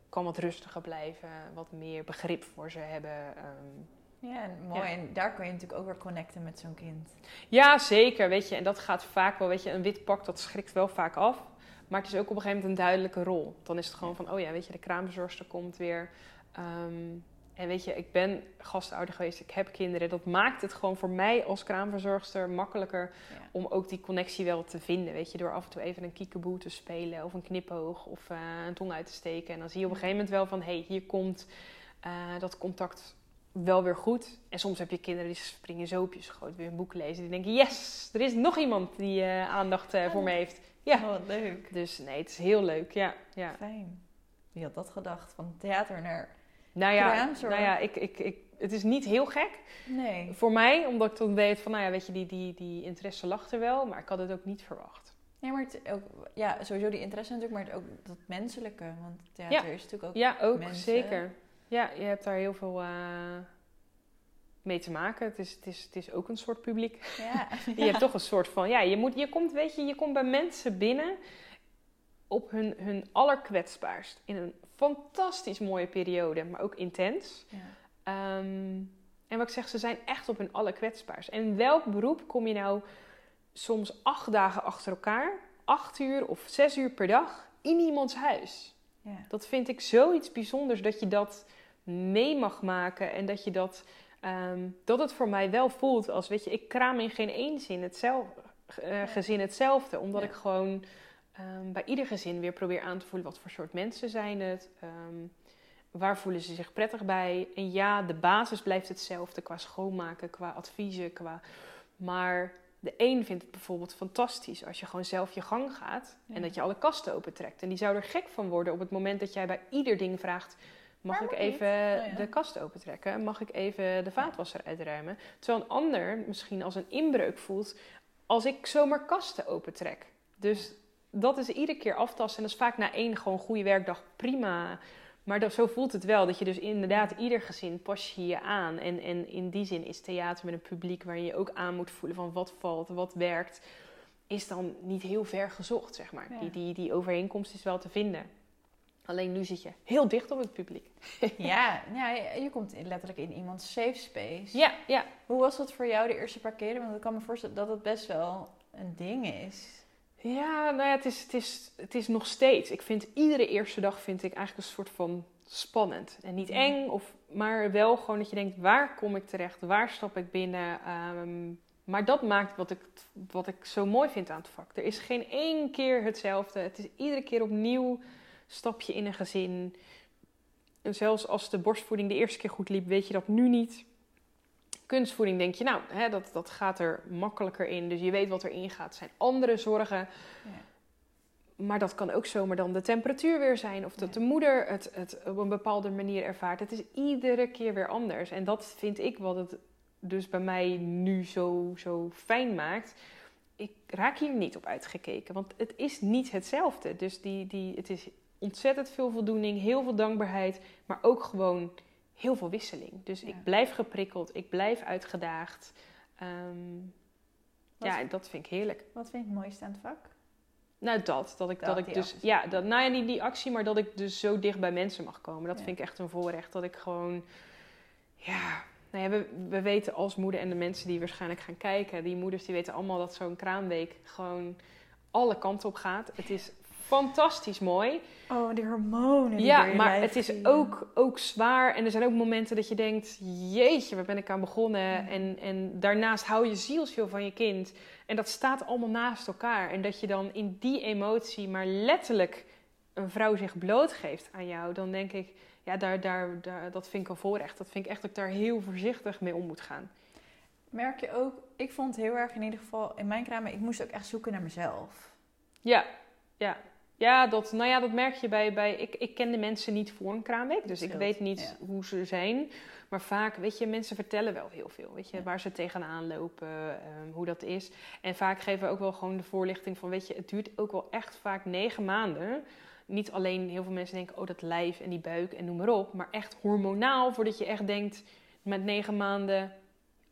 kan wat rustiger blijven, wat meer begrip voor ze hebben. Um, ja, mooi. Ja. En daar kun je natuurlijk ook weer connecten met zo'n kind. Ja, zeker. Weet je, en dat gaat vaak wel. Weet je, een wit pak dat schrikt wel vaak af. Maar het is ook op een gegeven moment een duidelijke rol. Dan is het gewoon van, oh ja, weet je, de kraamverzorgster komt weer. Um, en weet je, ik ben gastouder geweest, ik heb kinderen. Dat maakt het gewoon voor mij als kraamverzorgster makkelijker ja. om ook die connectie wel te vinden. Weet je, door af en toe even een kiekeboe te spelen of een knipoog of uh, een tong uit te steken. En dan zie je op een gegeven moment wel van, hé, hey, hier komt uh, dat contact wel weer goed. En soms heb je kinderen die springen zo op je schoot, weer een boek lezen. Die denken, yes, er is nog iemand die uh, aandacht voor me heeft. Ja, oh, leuk. Dus nee, het is heel leuk, ja. ja. Fijn. Wie had dat gedacht? Van theater naar nou ja, nou ja ik, ik, ik, het is niet heel gek nee. voor mij, omdat ik toen weet van, nou ja, weet je, die, die, die interesse lag er wel, maar ik had het ook niet verwacht. Nee, maar het ook, ja, sowieso die interesse natuurlijk, maar het ook dat menselijke, want theater ja. is natuurlijk ook Ja, ook, mensen. zeker. Ja, je hebt daar heel veel uh, mee te maken. Het is, het, is, het is ook een soort publiek. Ja. [LAUGHS] je hebt toch een soort van, ja, je, moet, je komt, weet je, je komt bij mensen binnen op hun, hun allerkwetsbaarst. In een fantastisch mooie periode, maar ook intens. Ja. Um, en wat ik zeg, ze zijn echt op hun allerkwetsbaarst. En in welk beroep kom je nou soms acht dagen achter elkaar, acht uur of zes uur per dag in iemands huis? Ja. Dat vind ik zoiets bijzonders dat je dat mee mag maken en dat je dat, um, dat het voor mij wel voelt als, weet je, ik kraam in geen één zin hetzelfde, uh, gezin hetzelfde, omdat ik gewoon um, bij ieder gezin weer probeer aan te voelen wat voor soort mensen zijn het. Um, waar voelen ze zich prettig bij? En ja, de basis blijft hetzelfde qua schoonmaken, qua adviezen, qua... Maar de een vindt het bijvoorbeeld fantastisch als je gewoon zelf je gang gaat Ja. en dat je alle kasten opentrekt. En die zou er gek van worden op het moment dat jij bij ieder ding vraagt: mag ik even Oh ja. de kast opentrekken? Mag ik even de vaatwasser uitruimen? Terwijl een ander misschien als een inbreuk voelt als ik zomaar kasten opentrek. Dus dat is iedere keer aftasten. En dat is vaak na één gewoon goede werkdag prima. Maar dat, zo voelt het wel. Dat je dus inderdaad ieder gezin pas je je aan. En, en in die zin is theater met een publiek waar je ook aan moet voelen van wat valt, wat werkt. is dan niet heel ver gezocht, zeg maar. Ja. Die, die, die overeenkomst is wel te vinden. Alleen nu zit je heel dicht op het publiek. [LAUGHS] Ja, ja, je je komt letterlijk in iemands safe space. Ja, ja. Hoe was dat voor jou de eerste paar keren? Want ik kan me voorstellen dat het best wel een ding is. Ja, nou ja, het is, het, is, het is nog steeds. Ik vind iedere eerste dag vind ik eigenlijk een soort van spannend. En niet eng, of, maar wel gewoon dat je denkt, waar kom ik terecht? Waar stap ik binnen? Ehm, maar dat maakt wat ik, wat ik zo mooi vind aan het vak. Er is geen één keer hetzelfde. Het is iedere keer opnieuw stap je in een gezin. En zelfs als de borstvoeding de eerste keer goed liep, weet je dat nu niet. Kunstvoeding denk je, nou, hè, dat, dat gaat er makkelijker in. Dus je weet wat erin gaat. Het zijn andere zorgen. Maar dat kan ook zomaar dan de temperatuur weer zijn. Of dat Ja. de moeder het, het op een bepaalde manier ervaart. Het is iedere keer weer anders. En dat vind ik wat het dus bij mij nu zo, zo fijn maakt. Ik raak hier niet op uitgekeken. Want het is niet hetzelfde. Dus die, die, het is ontzettend veel voldoening, heel veel dankbaarheid. Maar ook gewoon heel veel wisseling. Dus Ja. ik blijf geprikkeld. Ik blijf uitgedaagd. Ehm, Wat- ja, dat vind ik heerlijk. Wat vind je het mooiste aan het vak? Nou, dat. Dat ik, Dat, dat, ik dus. actie. Ja, dat, nou ja, niet die actie, maar dat ik dus zo dicht bij mensen mag komen. Dat Ja. vind ik echt een voorrecht. Dat ik gewoon. Ja. Nou ja, we, we weten als moeder en de mensen die waarschijnlijk gaan kijken, die moeders die weten allemaal dat zo'n kraamweek gewoon alle kanten op gaat. Het is fantastisch mooi. Oh, die hormonen. Die Ja, maar het is ook, ook zwaar. En er zijn ook momenten dat je denkt: jeetje, waar ben ik aan begonnen? En, en daarnaast hou je zielsveel van je kind. En dat staat allemaal naast elkaar. En dat je dan in die emotie maar letterlijk een vrouw zich blootgeeft aan jou, dan denk ik: ja, daar, daar, daar, dat vind ik een voorrecht. Dat vind ik echt dat ik daar heel voorzichtig mee om moet gaan. Merk je ook, ik vond heel erg in ieder geval in mijn kraam, ik moest ook echt zoeken naar mezelf. Ja, ja. Ja, dat, nou ja, dat merk je bij... bij ik, ik ken de mensen niet voor een kraamweek, dus ik weet niet ja. hoe ze zijn. Maar vaak, weet je, mensen vertellen wel heel veel. Weet je, Ja. waar ze tegenaan lopen, ehm, hoe dat is. En vaak geven we ook wel gewoon de voorlichting van... Weet je, het duurt ook wel echt vaak negen maanden. Niet alleen heel veel mensen denken, oh, dat lijf en die buik en noem maar op. Maar echt hormonaal, voordat je echt denkt met negen maanden...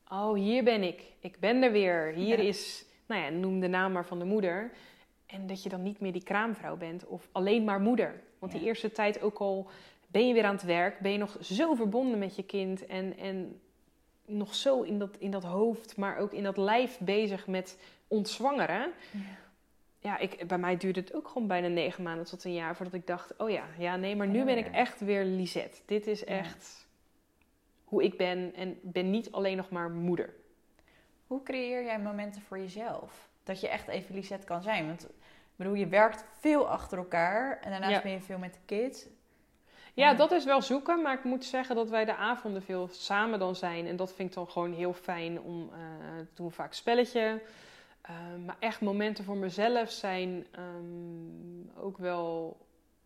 Oh, hier ben ik. Ik ben er weer. Hier Ja. is, nou ja, noem de naam maar van de moeder. En dat je dan niet meer die kraamvrouw bent of alleen maar moeder. Want die eerste tijd ook al ben je weer aan het werk, ben je nog zo verbonden met je kind en, en nog zo in dat, in dat hoofd, maar ook in dat lijf bezig met ontzwangeren. Ja, ik, bij mij duurde het ook gewoon bijna negen maanden tot een jaar voordat ik dacht: oh ja, ja nee, maar nu Ja, ben ik echt weer Lisette. Dit is echt hoe ik ben en ben niet alleen nog maar moeder. Hoe creëer jij momenten voor jezelf? Dat je echt even Lisette kan zijn. Want ik bedoel, je werkt veel achter elkaar en daarnaast Ja. ben je veel met de kids. Ja, dat is wel zoeken, maar ik moet zeggen dat wij de avonden veel samen dan zijn. En dat vind ik dan gewoon heel fijn om eh doen we vaak spelletje. Eh, maar echt momenten voor mezelf zijn ehm, ook wel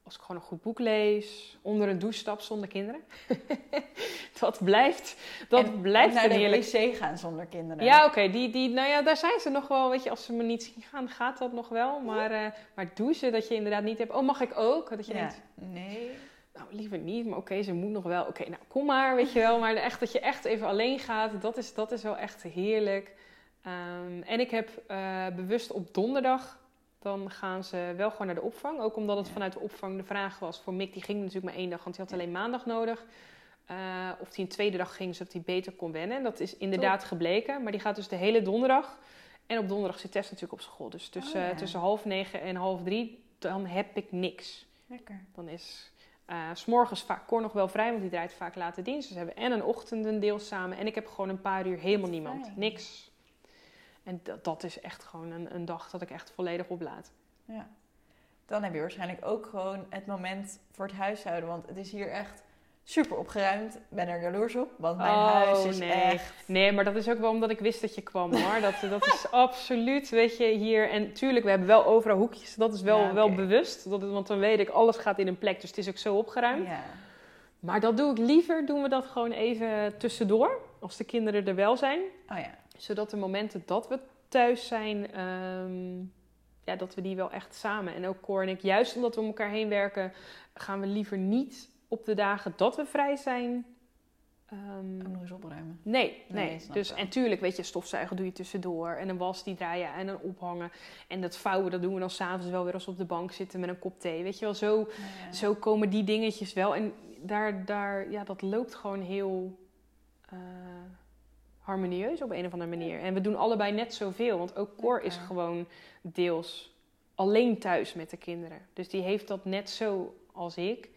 als ik gewoon een goed boek lees, onder een douche stap zonder kinderen. [LAUGHS] dat blijft, dat En blijft naar een de heerlijk. wc gaan zonder kinderen. Ja, oké, die, die, nou ja, daar zijn ze nog wel, weet je, als ze me niet zien gaan, gaat dat nog wel. Maar, eh, maar douchen, dat je inderdaad niet hebt, oh mag ik ook? Dat je Ja. denkt, Nee. nou, liever niet, maar oké, ze moet nog wel. Oké, nou, kom maar, weet je wel. Maar echt dat je echt even alleen gaat, dat is, dat is wel echt heerlijk. Ehm, en ik heb eh, bewust op donderdag, dan gaan ze wel gewoon naar de opvang. Ook omdat het Ja. vanuit de opvang de vraag was voor Mick, die ging natuurlijk maar één dag, want die had alleen maandag nodig. Eh, of die een tweede dag ging, zodat hij beter kon wennen. En dat is inderdaad gebleken. Maar die gaat dus de hele donderdag. En op donderdag zit Tess natuurlijk op school. Dus tussen, Oh, ja. tussen half negen en half drie, dan heb ik niks. Lekker. Dan is eh, s s'morgens vaak Cor nog wel vrij, want die draait vaak late dienst. Dus we hebben en een ochtendendeel samen. En ik heb gewoon een paar uur helemaal niemand. Niks. En dat, dat is echt gewoon een, een dag dat ik echt volledig oplaat. Ja. Dan heb je waarschijnlijk ook gewoon het moment voor het huishouden. Want het is hier echt super opgeruimd. Ik ben er jaloers op, want mijn Oh, huis is nee. echt... Nee, maar dat is ook wel omdat ik wist dat je kwam hoor. Dat, dat is [LAUGHS] absoluut, weet je, hier. En tuurlijk, we hebben wel overal hoekjes. Dat is wel, Ja, wel bewust. Dat, is- want dan weet ik, alles gaat in een plek. Dus het is ook zo opgeruimd. Ja. Maar dat doe ik liever, doen we dat gewoon even tussendoor. Als de kinderen er wel zijn. Oh ja. Zodat de momenten dat we thuis zijn, ehm, ja, dat we die wel echt samen. En ook Cor en ik, juist omdat we om elkaar heen werken, gaan we liever niet op de dagen dat we vrij zijn, Ehm, Ook nog eens opruimen. Nee, Nee, dus, wel. en tuurlijk, weet je, stofzuigen doe je tussendoor. En een was die draaien en een ophangen. En dat vouwen, dat doen we dan s'avonds wel weer als we op de bank zitten met een kop thee. Weet je wel, zo, Ja. zo komen die dingetjes wel. En daar, daar, ja, dat loopt gewoon heel eh, harmonieus op een of andere manier. En we doen allebei net zoveel. Want ook Cor is gewoon deels alleen thuis met de kinderen. Dus die heeft dat net zo als ik.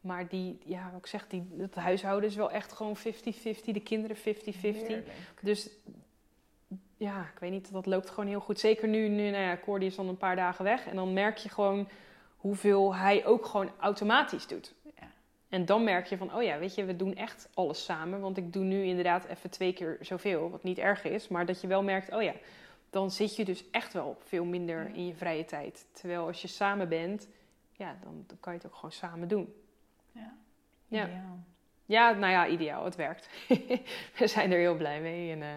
Maar die, ja, wat ik zeg, die, het huishouden is wel echt gewoon 50-50. De kinderen 50-50. Heerlijk. Dus ja, ik weet niet, dat loopt gewoon heel goed. Zeker nu, nu nou ja, Cordy is dan een paar dagen weg. En dan merk je gewoon hoeveel hij ook gewoon automatisch doet. Ja. En dan merk je van, oh ja, weet je, we doen echt alles samen. Want ik doe nu inderdaad even twee keer zoveel, wat niet erg is. Maar dat je wel merkt, oh ja, dan zit je dus echt wel veel minder Ja. in je vrije tijd. Terwijl als je samen bent, ja, dan, dan kan je het ook gewoon samen doen. Ja. Ja. Ideaal. Ja, nou ja, ideaal. Het werkt. [LAUGHS] we zijn er heel blij mee. En eh,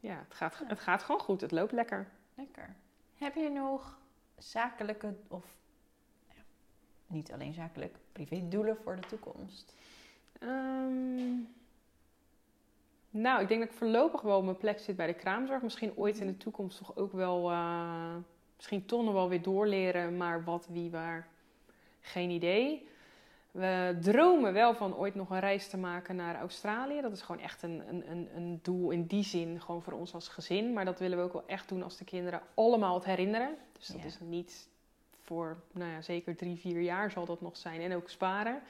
ja, het gaat, het gaat gewoon goed. Het loopt lekker. Lekker. Heb je nog zakelijke of ja, niet alleen zakelijk, privé doelen voor de toekomst? Ehm, nou, ik denk dat ik voorlopig wel op mijn plek zit bij de kraamzorg. Misschien ooit in de toekomst toch ook wel... eh, misschien nog wel weer doorleren. Maar wat, wie, waar... Geen idee. We dromen wel van ooit nog een reis te maken naar Australië. Dat is gewoon echt een, een, een, een doel in die zin, gewoon voor ons als gezin. Maar dat willen we ook wel echt doen als de kinderen allemaal het herinneren. Dus dat Ja. is niet voor, nou ja, zeker drie, vier jaar zal dat nog zijn. En ook sparen.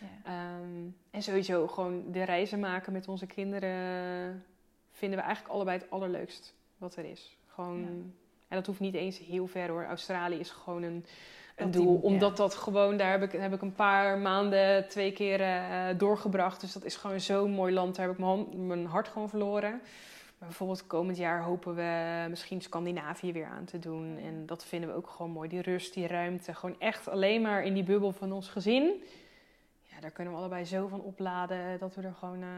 Ja. Ehm, en sowieso gewoon de reizen maken met onze kinderen vinden we eigenlijk allebei het allerleukst wat er is. Gewoon, Ja. en dat hoeft niet eens heel ver hoor. Australië is gewoon een, een doel. Omdat dat gewoon, daar heb ik, heb ik een paar maanden twee keer eh, doorgebracht. Dus dat is gewoon zo'n mooi land. Daar heb ik mijn, hand- mijn hart gewoon verloren. Maar bijvoorbeeld komend jaar hopen we misschien Scandinavië weer aan te doen. En dat vinden we ook gewoon mooi. Die rust, die ruimte. Gewoon echt alleen maar in die bubbel van ons gezin. Ja, daar kunnen we allebei zo van opladen dat we er gewoon eh,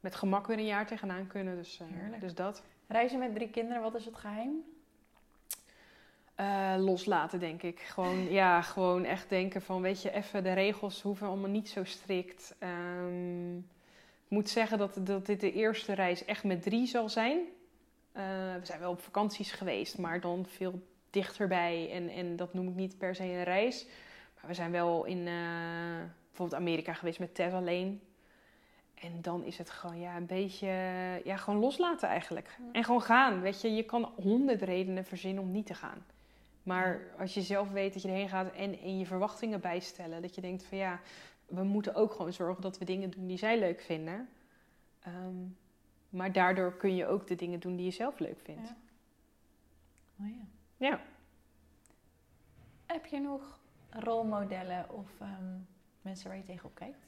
met gemak weer een jaar tegenaan kunnen. Dus, Heerlijk. dus dat. Reizen met drie kinderen, wat is het geheim? Eh, loslaten, denk ik. Gewoon, ja, gewoon echt denken van, weet je, even de regels hoeven allemaal niet zo strikt. Ehm, ik moet zeggen dat, dat dit de eerste reis echt met drie zal zijn. Eh, we zijn wel op vakanties geweest, maar dan veel dichterbij. En, en dat noem ik niet per se een reis. Maar we zijn wel in eh, bijvoorbeeld Amerika geweest met Tess alleen. En dan is het gewoon ja, een beetje ja, gewoon loslaten eigenlijk. En gewoon gaan. Weet je, je kan honderd redenen verzinnen om niet te gaan. Maar als je zelf weet dat je erheen gaat en, en je verwachtingen bijstellen. Dat je denkt van ja, we moeten ook gewoon zorgen dat we dingen doen die zij leuk vinden. Ehm, maar daardoor kun je ook de dingen doen die je zelf leuk vindt. Ja. Oh ja. Ja. Heb je nog rolmodellen of ehm, mensen waar je tegenop kijkt?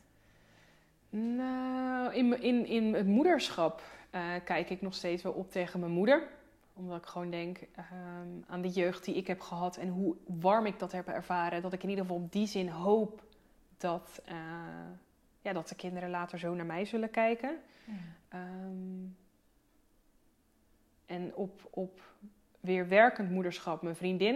Nou, in, in, in het moederschap eh, kijk ik nog steeds wel op tegen mijn moeder. Omdat ik gewoon denk ehm, aan de jeugd die ik heb gehad en hoe warm ik dat heb ervaren. Dat ik in ieder geval op die zin hoop dat, eh, ja, dat de kinderen later zo naar mij zullen kijken. Ehm, en op, op weer werkend moederschap mijn vriendin.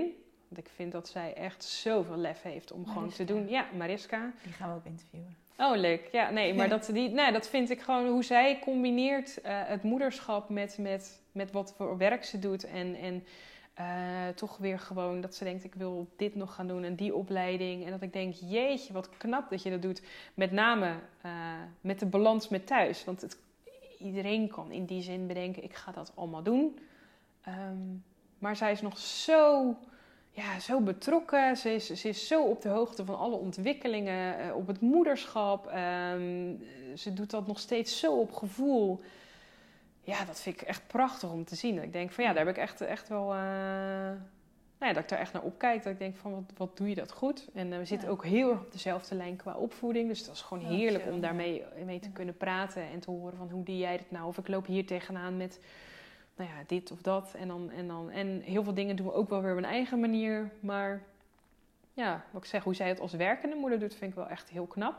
Want ik vind dat zij echt zoveel lef heeft om gewoon te doen. Ja, Mariska. Die gaan we ook interviewen. Oh, leuk. Ja, nee, maar dat, die, nee, dat vind ik gewoon hoe zij combineert eh, het moederschap met, met, met wat voor werk ze doet. En, en eh, toch weer gewoon dat ze denkt, ik wil dit nog gaan doen en die opleiding. En dat ik denk, jeetje, wat knap dat je dat doet. Met name eh, met de balans met thuis. Want het, iedereen kan in die zin bedenken, ik ga dat allemaal doen. Ehm, maar zij is nog zo ja, zo betrokken. Ze is, ze is zo op de hoogte van alle ontwikkelingen eh, op het moederschap. Ehm, ze doet dat nog steeds zo op gevoel. Ja, dat vind ik echt prachtig om te zien. Ik denk van ja, daar heb ik echt, echt wel. eh, nou ja, dat ik daar echt naar opkijk. Dat ik denk van wat, wat doe je dat goed? En eh, we zitten Ja. ook heel erg op dezelfde lijn qua opvoeding. Dus dat is gewoon Ja, heerlijk om daarmee mee te kunnen praten en te horen van hoe doe jij het nou? Of ik loop hier tegenaan met nou ja, dit of dat. En, dan, en, dan, en heel veel dingen doen we ook wel weer op een eigen manier. Maar ja, wat ik zeg, hoe zij het als werkende moeder doet, vind ik wel echt heel knap.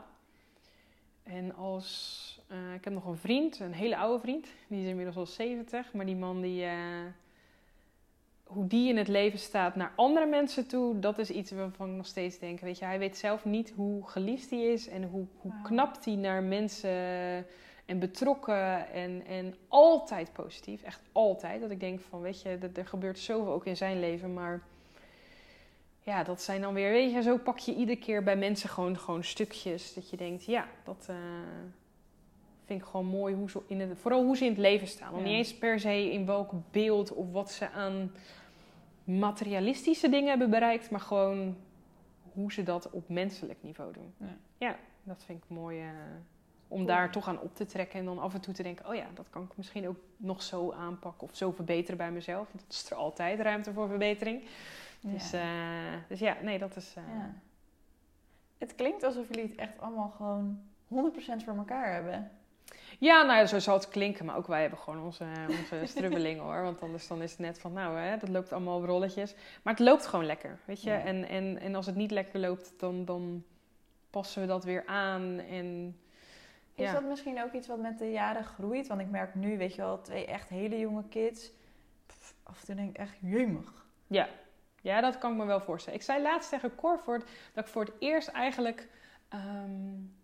En als... eh, ik heb nog een vriend, een hele oude vriend. Die is inmiddels al 70. Maar die man die... eh, hoe die in het leven staat naar andere mensen toe, dat is iets waarvan ik nog steeds denk. Weet je, hij weet zelf niet hoe geliefd hij is en hoe, hoe knap hij naar mensen en betrokken en, en altijd positief. Echt altijd. Dat ik denk van, weet je, dat, er gebeurt zoveel ook in zijn leven, maar ja, dat zijn dan weer, weet je, zo pak je iedere keer bij mensen gewoon, gewoon stukjes. Dat je denkt, ja, dat uh, vind ik gewoon mooi. Hoe ze in het, vooral hoe ze in het leven staan. Ja. Niet eens per se in welk beeld of wat ze aan materialistische dingen hebben bereikt, maar gewoon hoe ze dat op menselijk niveau doen. Ja, ja dat vind ik mooi. Uh, om daar toch aan op te trekken en dan af en toe te denken: oh ja, dat kan ik misschien ook nog zo aanpakken of zo verbeteren bij mezelf. Want dat is er altijd ruimte voor verbetering. Dus, ja. Uh, dus ja, nee, dat is. Uh... Ja. Het klinkt alsof jullie het echt allemaal gewoon 100% voor elkaar hebben. Ja, nou zo zal het klinken, maar ook wij hebben gewoon onze, onze [LAUGHS] strubbelingen hoor. Want anders dan is het net van, nou, hè, dat loopt allemaal op rolletjes. Maar het loopt gewoon lekker, weet je. En, en, en als het niet lekker loopt, dan, dan passen we dat weer aan. En, is dat misschien ook iets wat met de jaren groeit? Want ik merk nu, weet je wel, twee echt hele jonge kids. Pff, af en toe denk ik echt, jemig. Ja, ja, dat kan ik me wel voorstellen. Ik zei laatst tegen Corford dat ik voor het eerst eigenlijk um,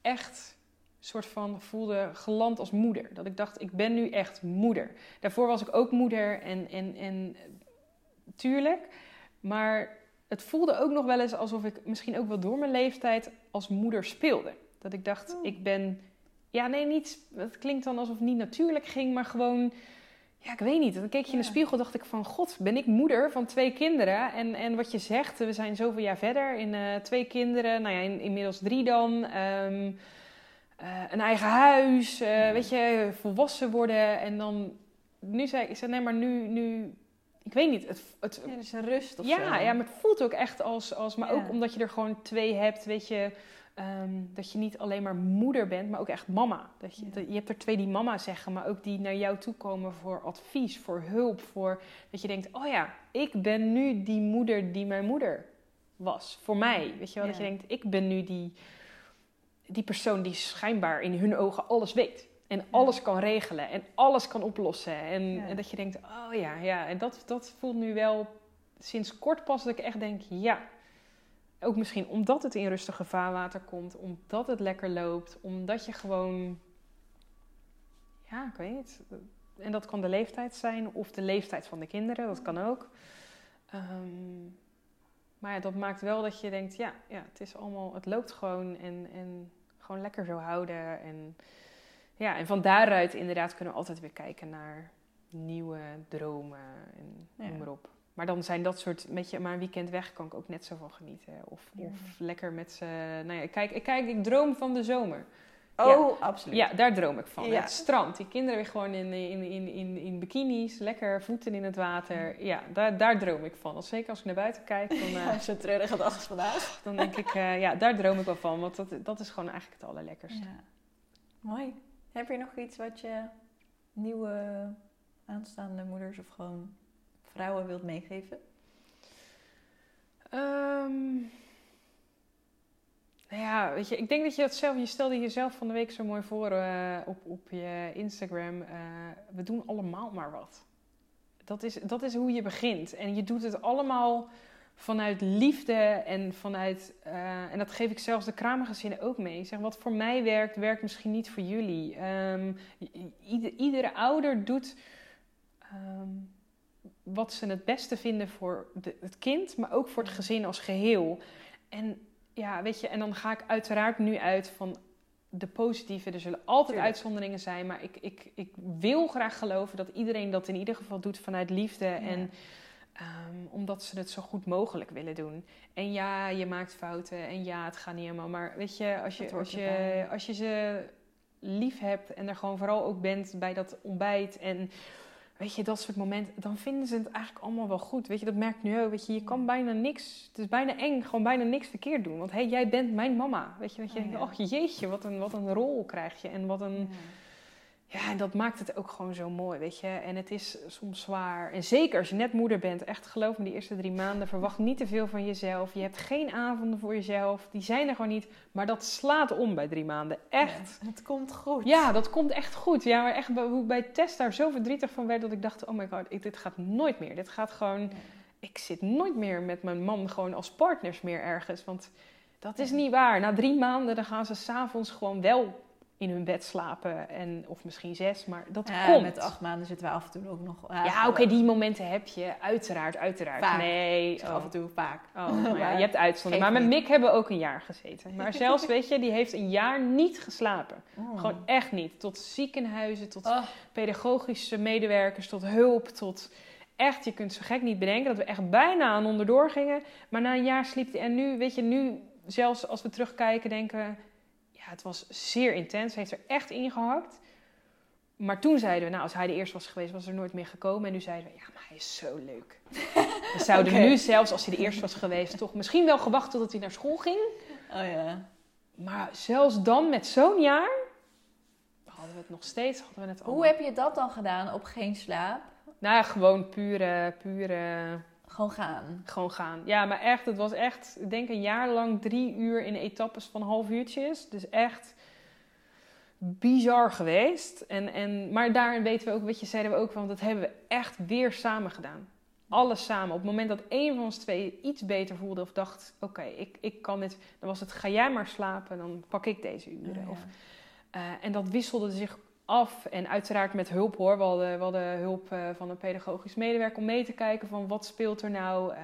echt soort van voelde geland als moeder. Dat ik dacht, ik ben nu echt moeder. Daarvoor was ik ook moeder en, en, en tuurlijk. Maar het voelde ook nog wel eens alsof ik misschien ook wel door mijn leeftijd als moeder speelde. Dat ik dacht, oh. ik ben... Ja, nee, niet... Het klinkt dan alsof het niet natuurlijk ging, maar gewoon ja, ik weet niet. Dan keek je in de spiegel dacht ik van... God, ben ik moeder van twee kinderen? En, en wat je zegt, we zijn zoveel jaar verder. In uh, twee kinderen, nou ja, in, inmiddels drie dan. Um, uh, een eigen huis, uh, weet je, volwassen worden. En dan... Nu zei ik, zei, nee, maar nu... nu ik weet niet. Het, het, ja, is een rust of ja, zo. Ja, maar het voelt ook echt als... als maar ook omdat je er gewoon twee hebt, weet je... Um, dat je niet alleen maar moeder bent, maar ook echt mama. Dat je, dat, je hebt er twee die mama zeggen, maar ook die naar jou toe komen voor advies, voor hulp. Voor, dat je denkt, oh ja, ik ben nu die moeder die mijn moeder was. Voor mij. Weet je wel, dat je denkt, ik ben nu die, die persoon die schijnbaar in hun ogen alles weet. En alles kan regelen en alles kan oplossen. En, en, dat je denkt, oh ja, ja. En dat, dat voelt nu wel sinds kort pas dat ik echt denk, ja ook misschien omdat het in rustige vaarwater komt, omdat het lekker loopt, omdat je gewoon. Ja, ik weet niet. En dat kan de leeftijd zijn of de leeftijd van de kinderen, dat kan ook. Um, maar ja, dat maakt wel dat je denkt: ja, ja het is allemaal, het loopt gewoon en, en gewoon lekker zo houden. En, ja, en van daaruit inderdaad kunnen we altijd weer kijken naar nieuwe dromen en noem maar op. Maar dan zijn dat soort, met je, maar een weekend weg kan ik ook net zo van genieten. Of, of lekker met ze. Nou ja, kijk, ik, kijk, ik droom van de zomer. Oh, absoluut. Ja, daar droom ik van. Het strand. Die kinderen weer gewoon in, in, in, in, in bikinis, lekker voeten in het water. Ja, daar, daar droom ik van. Als, zeker als ik naar buiten kijk. Dan, [LAUGHS] uh, Zo'n treurige dag vandaag. Dan denk ik, uh, ja, daar droom ik wel van. Want dat, dat is gewoon eigenlijk het allerlekkerste. Ja. Mooi. Heb je nog iets wat je nieuwe aanstaande moeders of gewoon vrouwen wilt meegeven? Um, nou ja, weet je, ik denk dat je dat zelf, je stelde jezelf van de week zo mooi voor uh, op, op je Instagram. Uh, we doen allemaal maar wat. Dat is, dat is hoe je begint. En je doet het allemaal vanuit liefde en vanuit. Uh, en dat geef ik zelfs de kramengezinnen ook mee. Ik zeg, wat voor mij werkt, werkt misschien niet voor jullie. Um, ieder, iedere ouder doet. Um, wat ze het beste vinden voor de, het kind, maar ook voor het gezin als geheel. En ja, weet je, en dan ga ik uiteraard nu uit van de positieve. Er zullen altijd uitzonderingen zijn, maar ik, ik, ik wil graag geloven dat iedereen dat in ieder geval doet vanuit liefde en um, omdat ze het zo goed mogelijk willen doen. En ja, je maakt fouten en ja, het gaat niet helemaal. Maar weet je, als je, als je, als je ze lief hebt en er gewoon vooral ook bent bij dat ontbijt en weet je, dat soort momenten, dan vinden ze het eigenlijk allemaal wel goed. Weet je, dat merkt nu ook. Weet je, je kan bijna niks, het is bijna eng, gewoon bijna niks verkeerd doen. Want hé, hey, jij bent mijn mama. Weet je, dat je oh, denkt, oh jeetje, wat een, wat een rol krijg je. En wat een... Ja, en dat maakt het ook gewoon zo mooi, weet je. En het is soms zwaar. En zeker als je net moeder bent, echt geloof me, die eerste drie maanden, verwacht niet te veel van jezelf. Je hebt geen avonden voor jezelf. Die zijn er gewoon niet. Maar dat slaat om bij drie maanden. Echt. Ja, het komt goed. Ja, dat komt echt goed. Ja, maar echt hoe bij Tess daar zo verdrietig van werd, dat ik dacht, oh my god, dit gaat nooit meer. Dit gaat gewoon... Ik zit nooit meer met mijn man gewoon als partners meer ergens. Want dat is niet waar. Na drie maanden dan gaan ze s'avonds gewoon wel in hun bed slapen. En, of misschien zes, maar dat Ja, komt. met acht maanden zitten we af en toe ook nog... Ja, oké, die momenten heb je. Uiteraard, uiteraard. Vaak. Nee, oh. af en toe vaak. Oh, [LAUGHS] ja, je hebt uitzonderingen. Maar met. Mick hebben we ook een jaar gezeten. Maar [LAUGHS] zelfs, weet je, die heeft een jaar niet geslapen. Oh. Gewoon echt niet. Tot ziekenhuizen, tot Oh. pedagogische medewerkers, tot hulp, tot... Echt, je kunt zo gek niet bedenken dat we echt bijna aan onderdoor gingen. Maar na een jaar sliep hij. En nu, weet je, nu zelfs als we terugkijken, denken we... Ja, het was zeer intens. Hij heeft er echt ingehakt. Maar toen zeiden we, nou, als hij de eerste was geweest, was er nooit meer gekomen. En nu zeiden we, ja, maar hij is zo leuk. [LAUGHS] We zouden nu zelfs, als hij de eerste was geweest, toch misschien wel gewacht totdat hij naar school ging. Oh ja. Maar zelfs dan, met zo'n jaar, hadden we het nog steeds, hadden we het. Hoe heb je dat dan gedaan op geen slaap? Nou ja, gewoon pure, pure, Gewoon gaan. gewoon gaan. Ja, maar echt, het was echt, ik denk een jaar lang drie uur in etappes van half uurtjes. Dus echt bizar geweest. En, en, maar daarin weten we ook, wat je zeiden we ook, want dat hebben we echt weer samen gedaan. Alles samen. Op het moment dat één van ons twee iets beter voelde of dacht, oké, ik, ik kan dit, dan was het ga jij maar slapen, dan pak ik deze uren. Oh, Of eh, en dat wisselde zich af. En uiteraard met hulp hoor. We hadden, we hadden hulp eh, van een pedagogisch medewerker om mee te kijken van wat speelt er nou. Eh,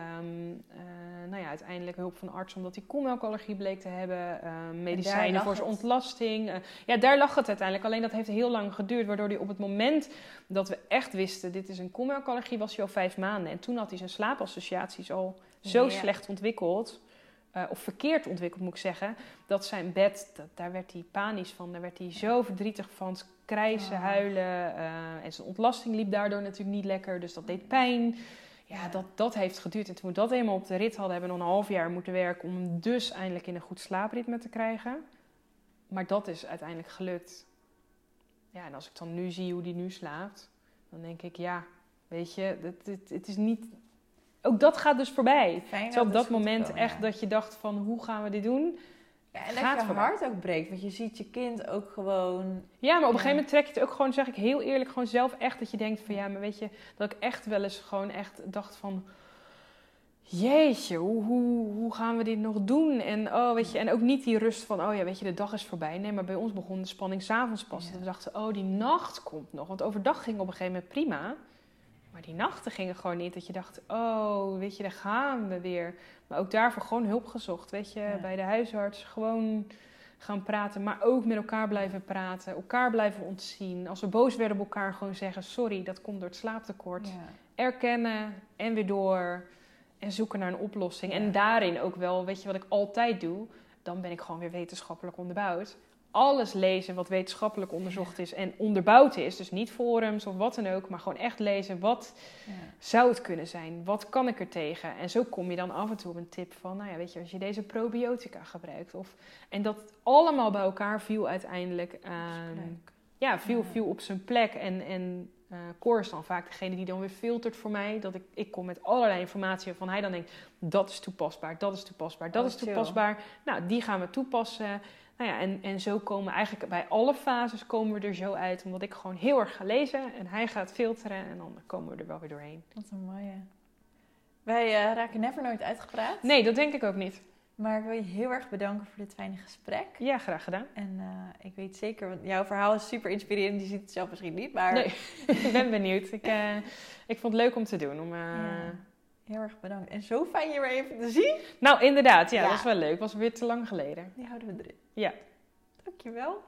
nou ja, uiteindelijk hulp van arts omdat hij koelmelkallergie bleek te hebben. Ehm, medicijnen voor zijn ontlasting. Eh, ja, daar lag het uiteindelijk. Alleen dat heeft heel lang geduurd. Waardoor hij op het moment dat we echt wisten dit is een koelmelkallergie was hij al vijf maanden. En toen had hij zijn slaapassociaties al zo Ja. slecht ontwikkeld. of verkeerd ontwikkeld moet ik zeggen. Dat zijn bed, dat, daar werd hij panisch van. Daar werd hij zo verdrietig van. Krijzen, Oh. huilen. eh, en zijn ontlasting liep daardoor natuurlijk niet lekker. Dus dat deed pijn. Ja. Dat, dat heeft geduurd. En toen we dat eenmaal op de rit hadden, hebben we nog een half jaar moeten werken om dus eindelijk in een goed slaapritme te krijgen. Maar dat is uiteindelijk gelukt. Ja, en als ik dan nu zie hoe die nu slaapt, dan denk ik, ja, weet je, het, het, het is niet. Ook dat gaat dus voorbij. Fijn Zo op dat is moment echt ja. dat je dacht van hoe gaan we dit doen? Ja, en gaat dat je hart ook breekt. Want je ziet je kind ook gewoon... Ja, maar op een gegeven moment trek je het ook gewoon, zeg ik heel eerlijk, gewoon zelf echt dat je denkt van ja, maar weet je, dat ik echt wel eens gewoon echt dacht van jeetje, hoe, hoe, hoe gaan we dit nog doen? En oh, weet je, en ook niet die rust van oh ja, weet je, de dag is voorbij. Nee, maar bij ons begon de spanning s'avonds pas. Ja. Dat we dachten, oh, die nacht komt nog. Want overdag ging op een gegeven moment prima. Maar die nachten gingen gewoon niet. Dat je dacht, oh, weet je, daar gaan we weer. Maar ook daarvoor gewoon hulp gezocht, weet je, Ja. bij de huisarts. Gewoon gaan praten, maar ook met elkaar blijven praten. Elkaar blijven ontzien. Als we boos werden op elkaar, gewoon zeggen, sorry, dat komt door het slaaptekort. Ja. Erkennen en weer door. En zoeken naar een oplossing. Ja. En daarin ook wel, weet je wat ik altijd doe? Dan ben ik gewoon weer wetenschappelijk onderbouwd. Alles lezen wat wetenschappelijk onderzocht is en onderbouwd is. Dus niet forums of wat dan ook, maar gewoon echt lezen. Wat Ja. zou het kunnen zijn? Wat kan ik er tegen? En zo kom je dan af en toe op een tip van, nou ja, weet je, als je deze probiotica gebruikt. Of, en dat allemaal bij elkaar viel uiteindelijk, ehm, ja, viel, viel op zijn plek. En, en eh Cor is dan vaak degene die dan weer filtert voor mij. Dat ik, ik kom met allerlei informatie waarvan hij dan denkt, dat is toepasbaar, dat is toepasbaar, dat Oh, is chill. toepasbaar. Nou, die gaan we toepassen. Nou ja, en, en zo komen eigenlijk bij alle fases komen we er zo uit. Omdat ik gewoon heel erg ga lezen en hij gaat filteren. En dan komen we er wel weer doorheen. Wat een mooie. Wij eh, raken never nooit uitgepraat. Nee, dat denk ik ook niet. Maar ik wil je heel erg bedanken voor dit fijne gesprek. Ja, graag gedaan. En eh, ik weet zeker, want jouw verhaal is super inspirerend. Je ziet het zelf misschien niet, maar Nee, [LAUGHS] ik ben benieuwd. Ik, eh, ik vond het leuk om te doen. Om, Ja. heel erg bedankt. En zo fijn je weer even te zien. Nou, inderdaad. Ja, Ja. dat was wel leuk. was weer te lang geleden. Die houden we erin. Ja. Dankjewel.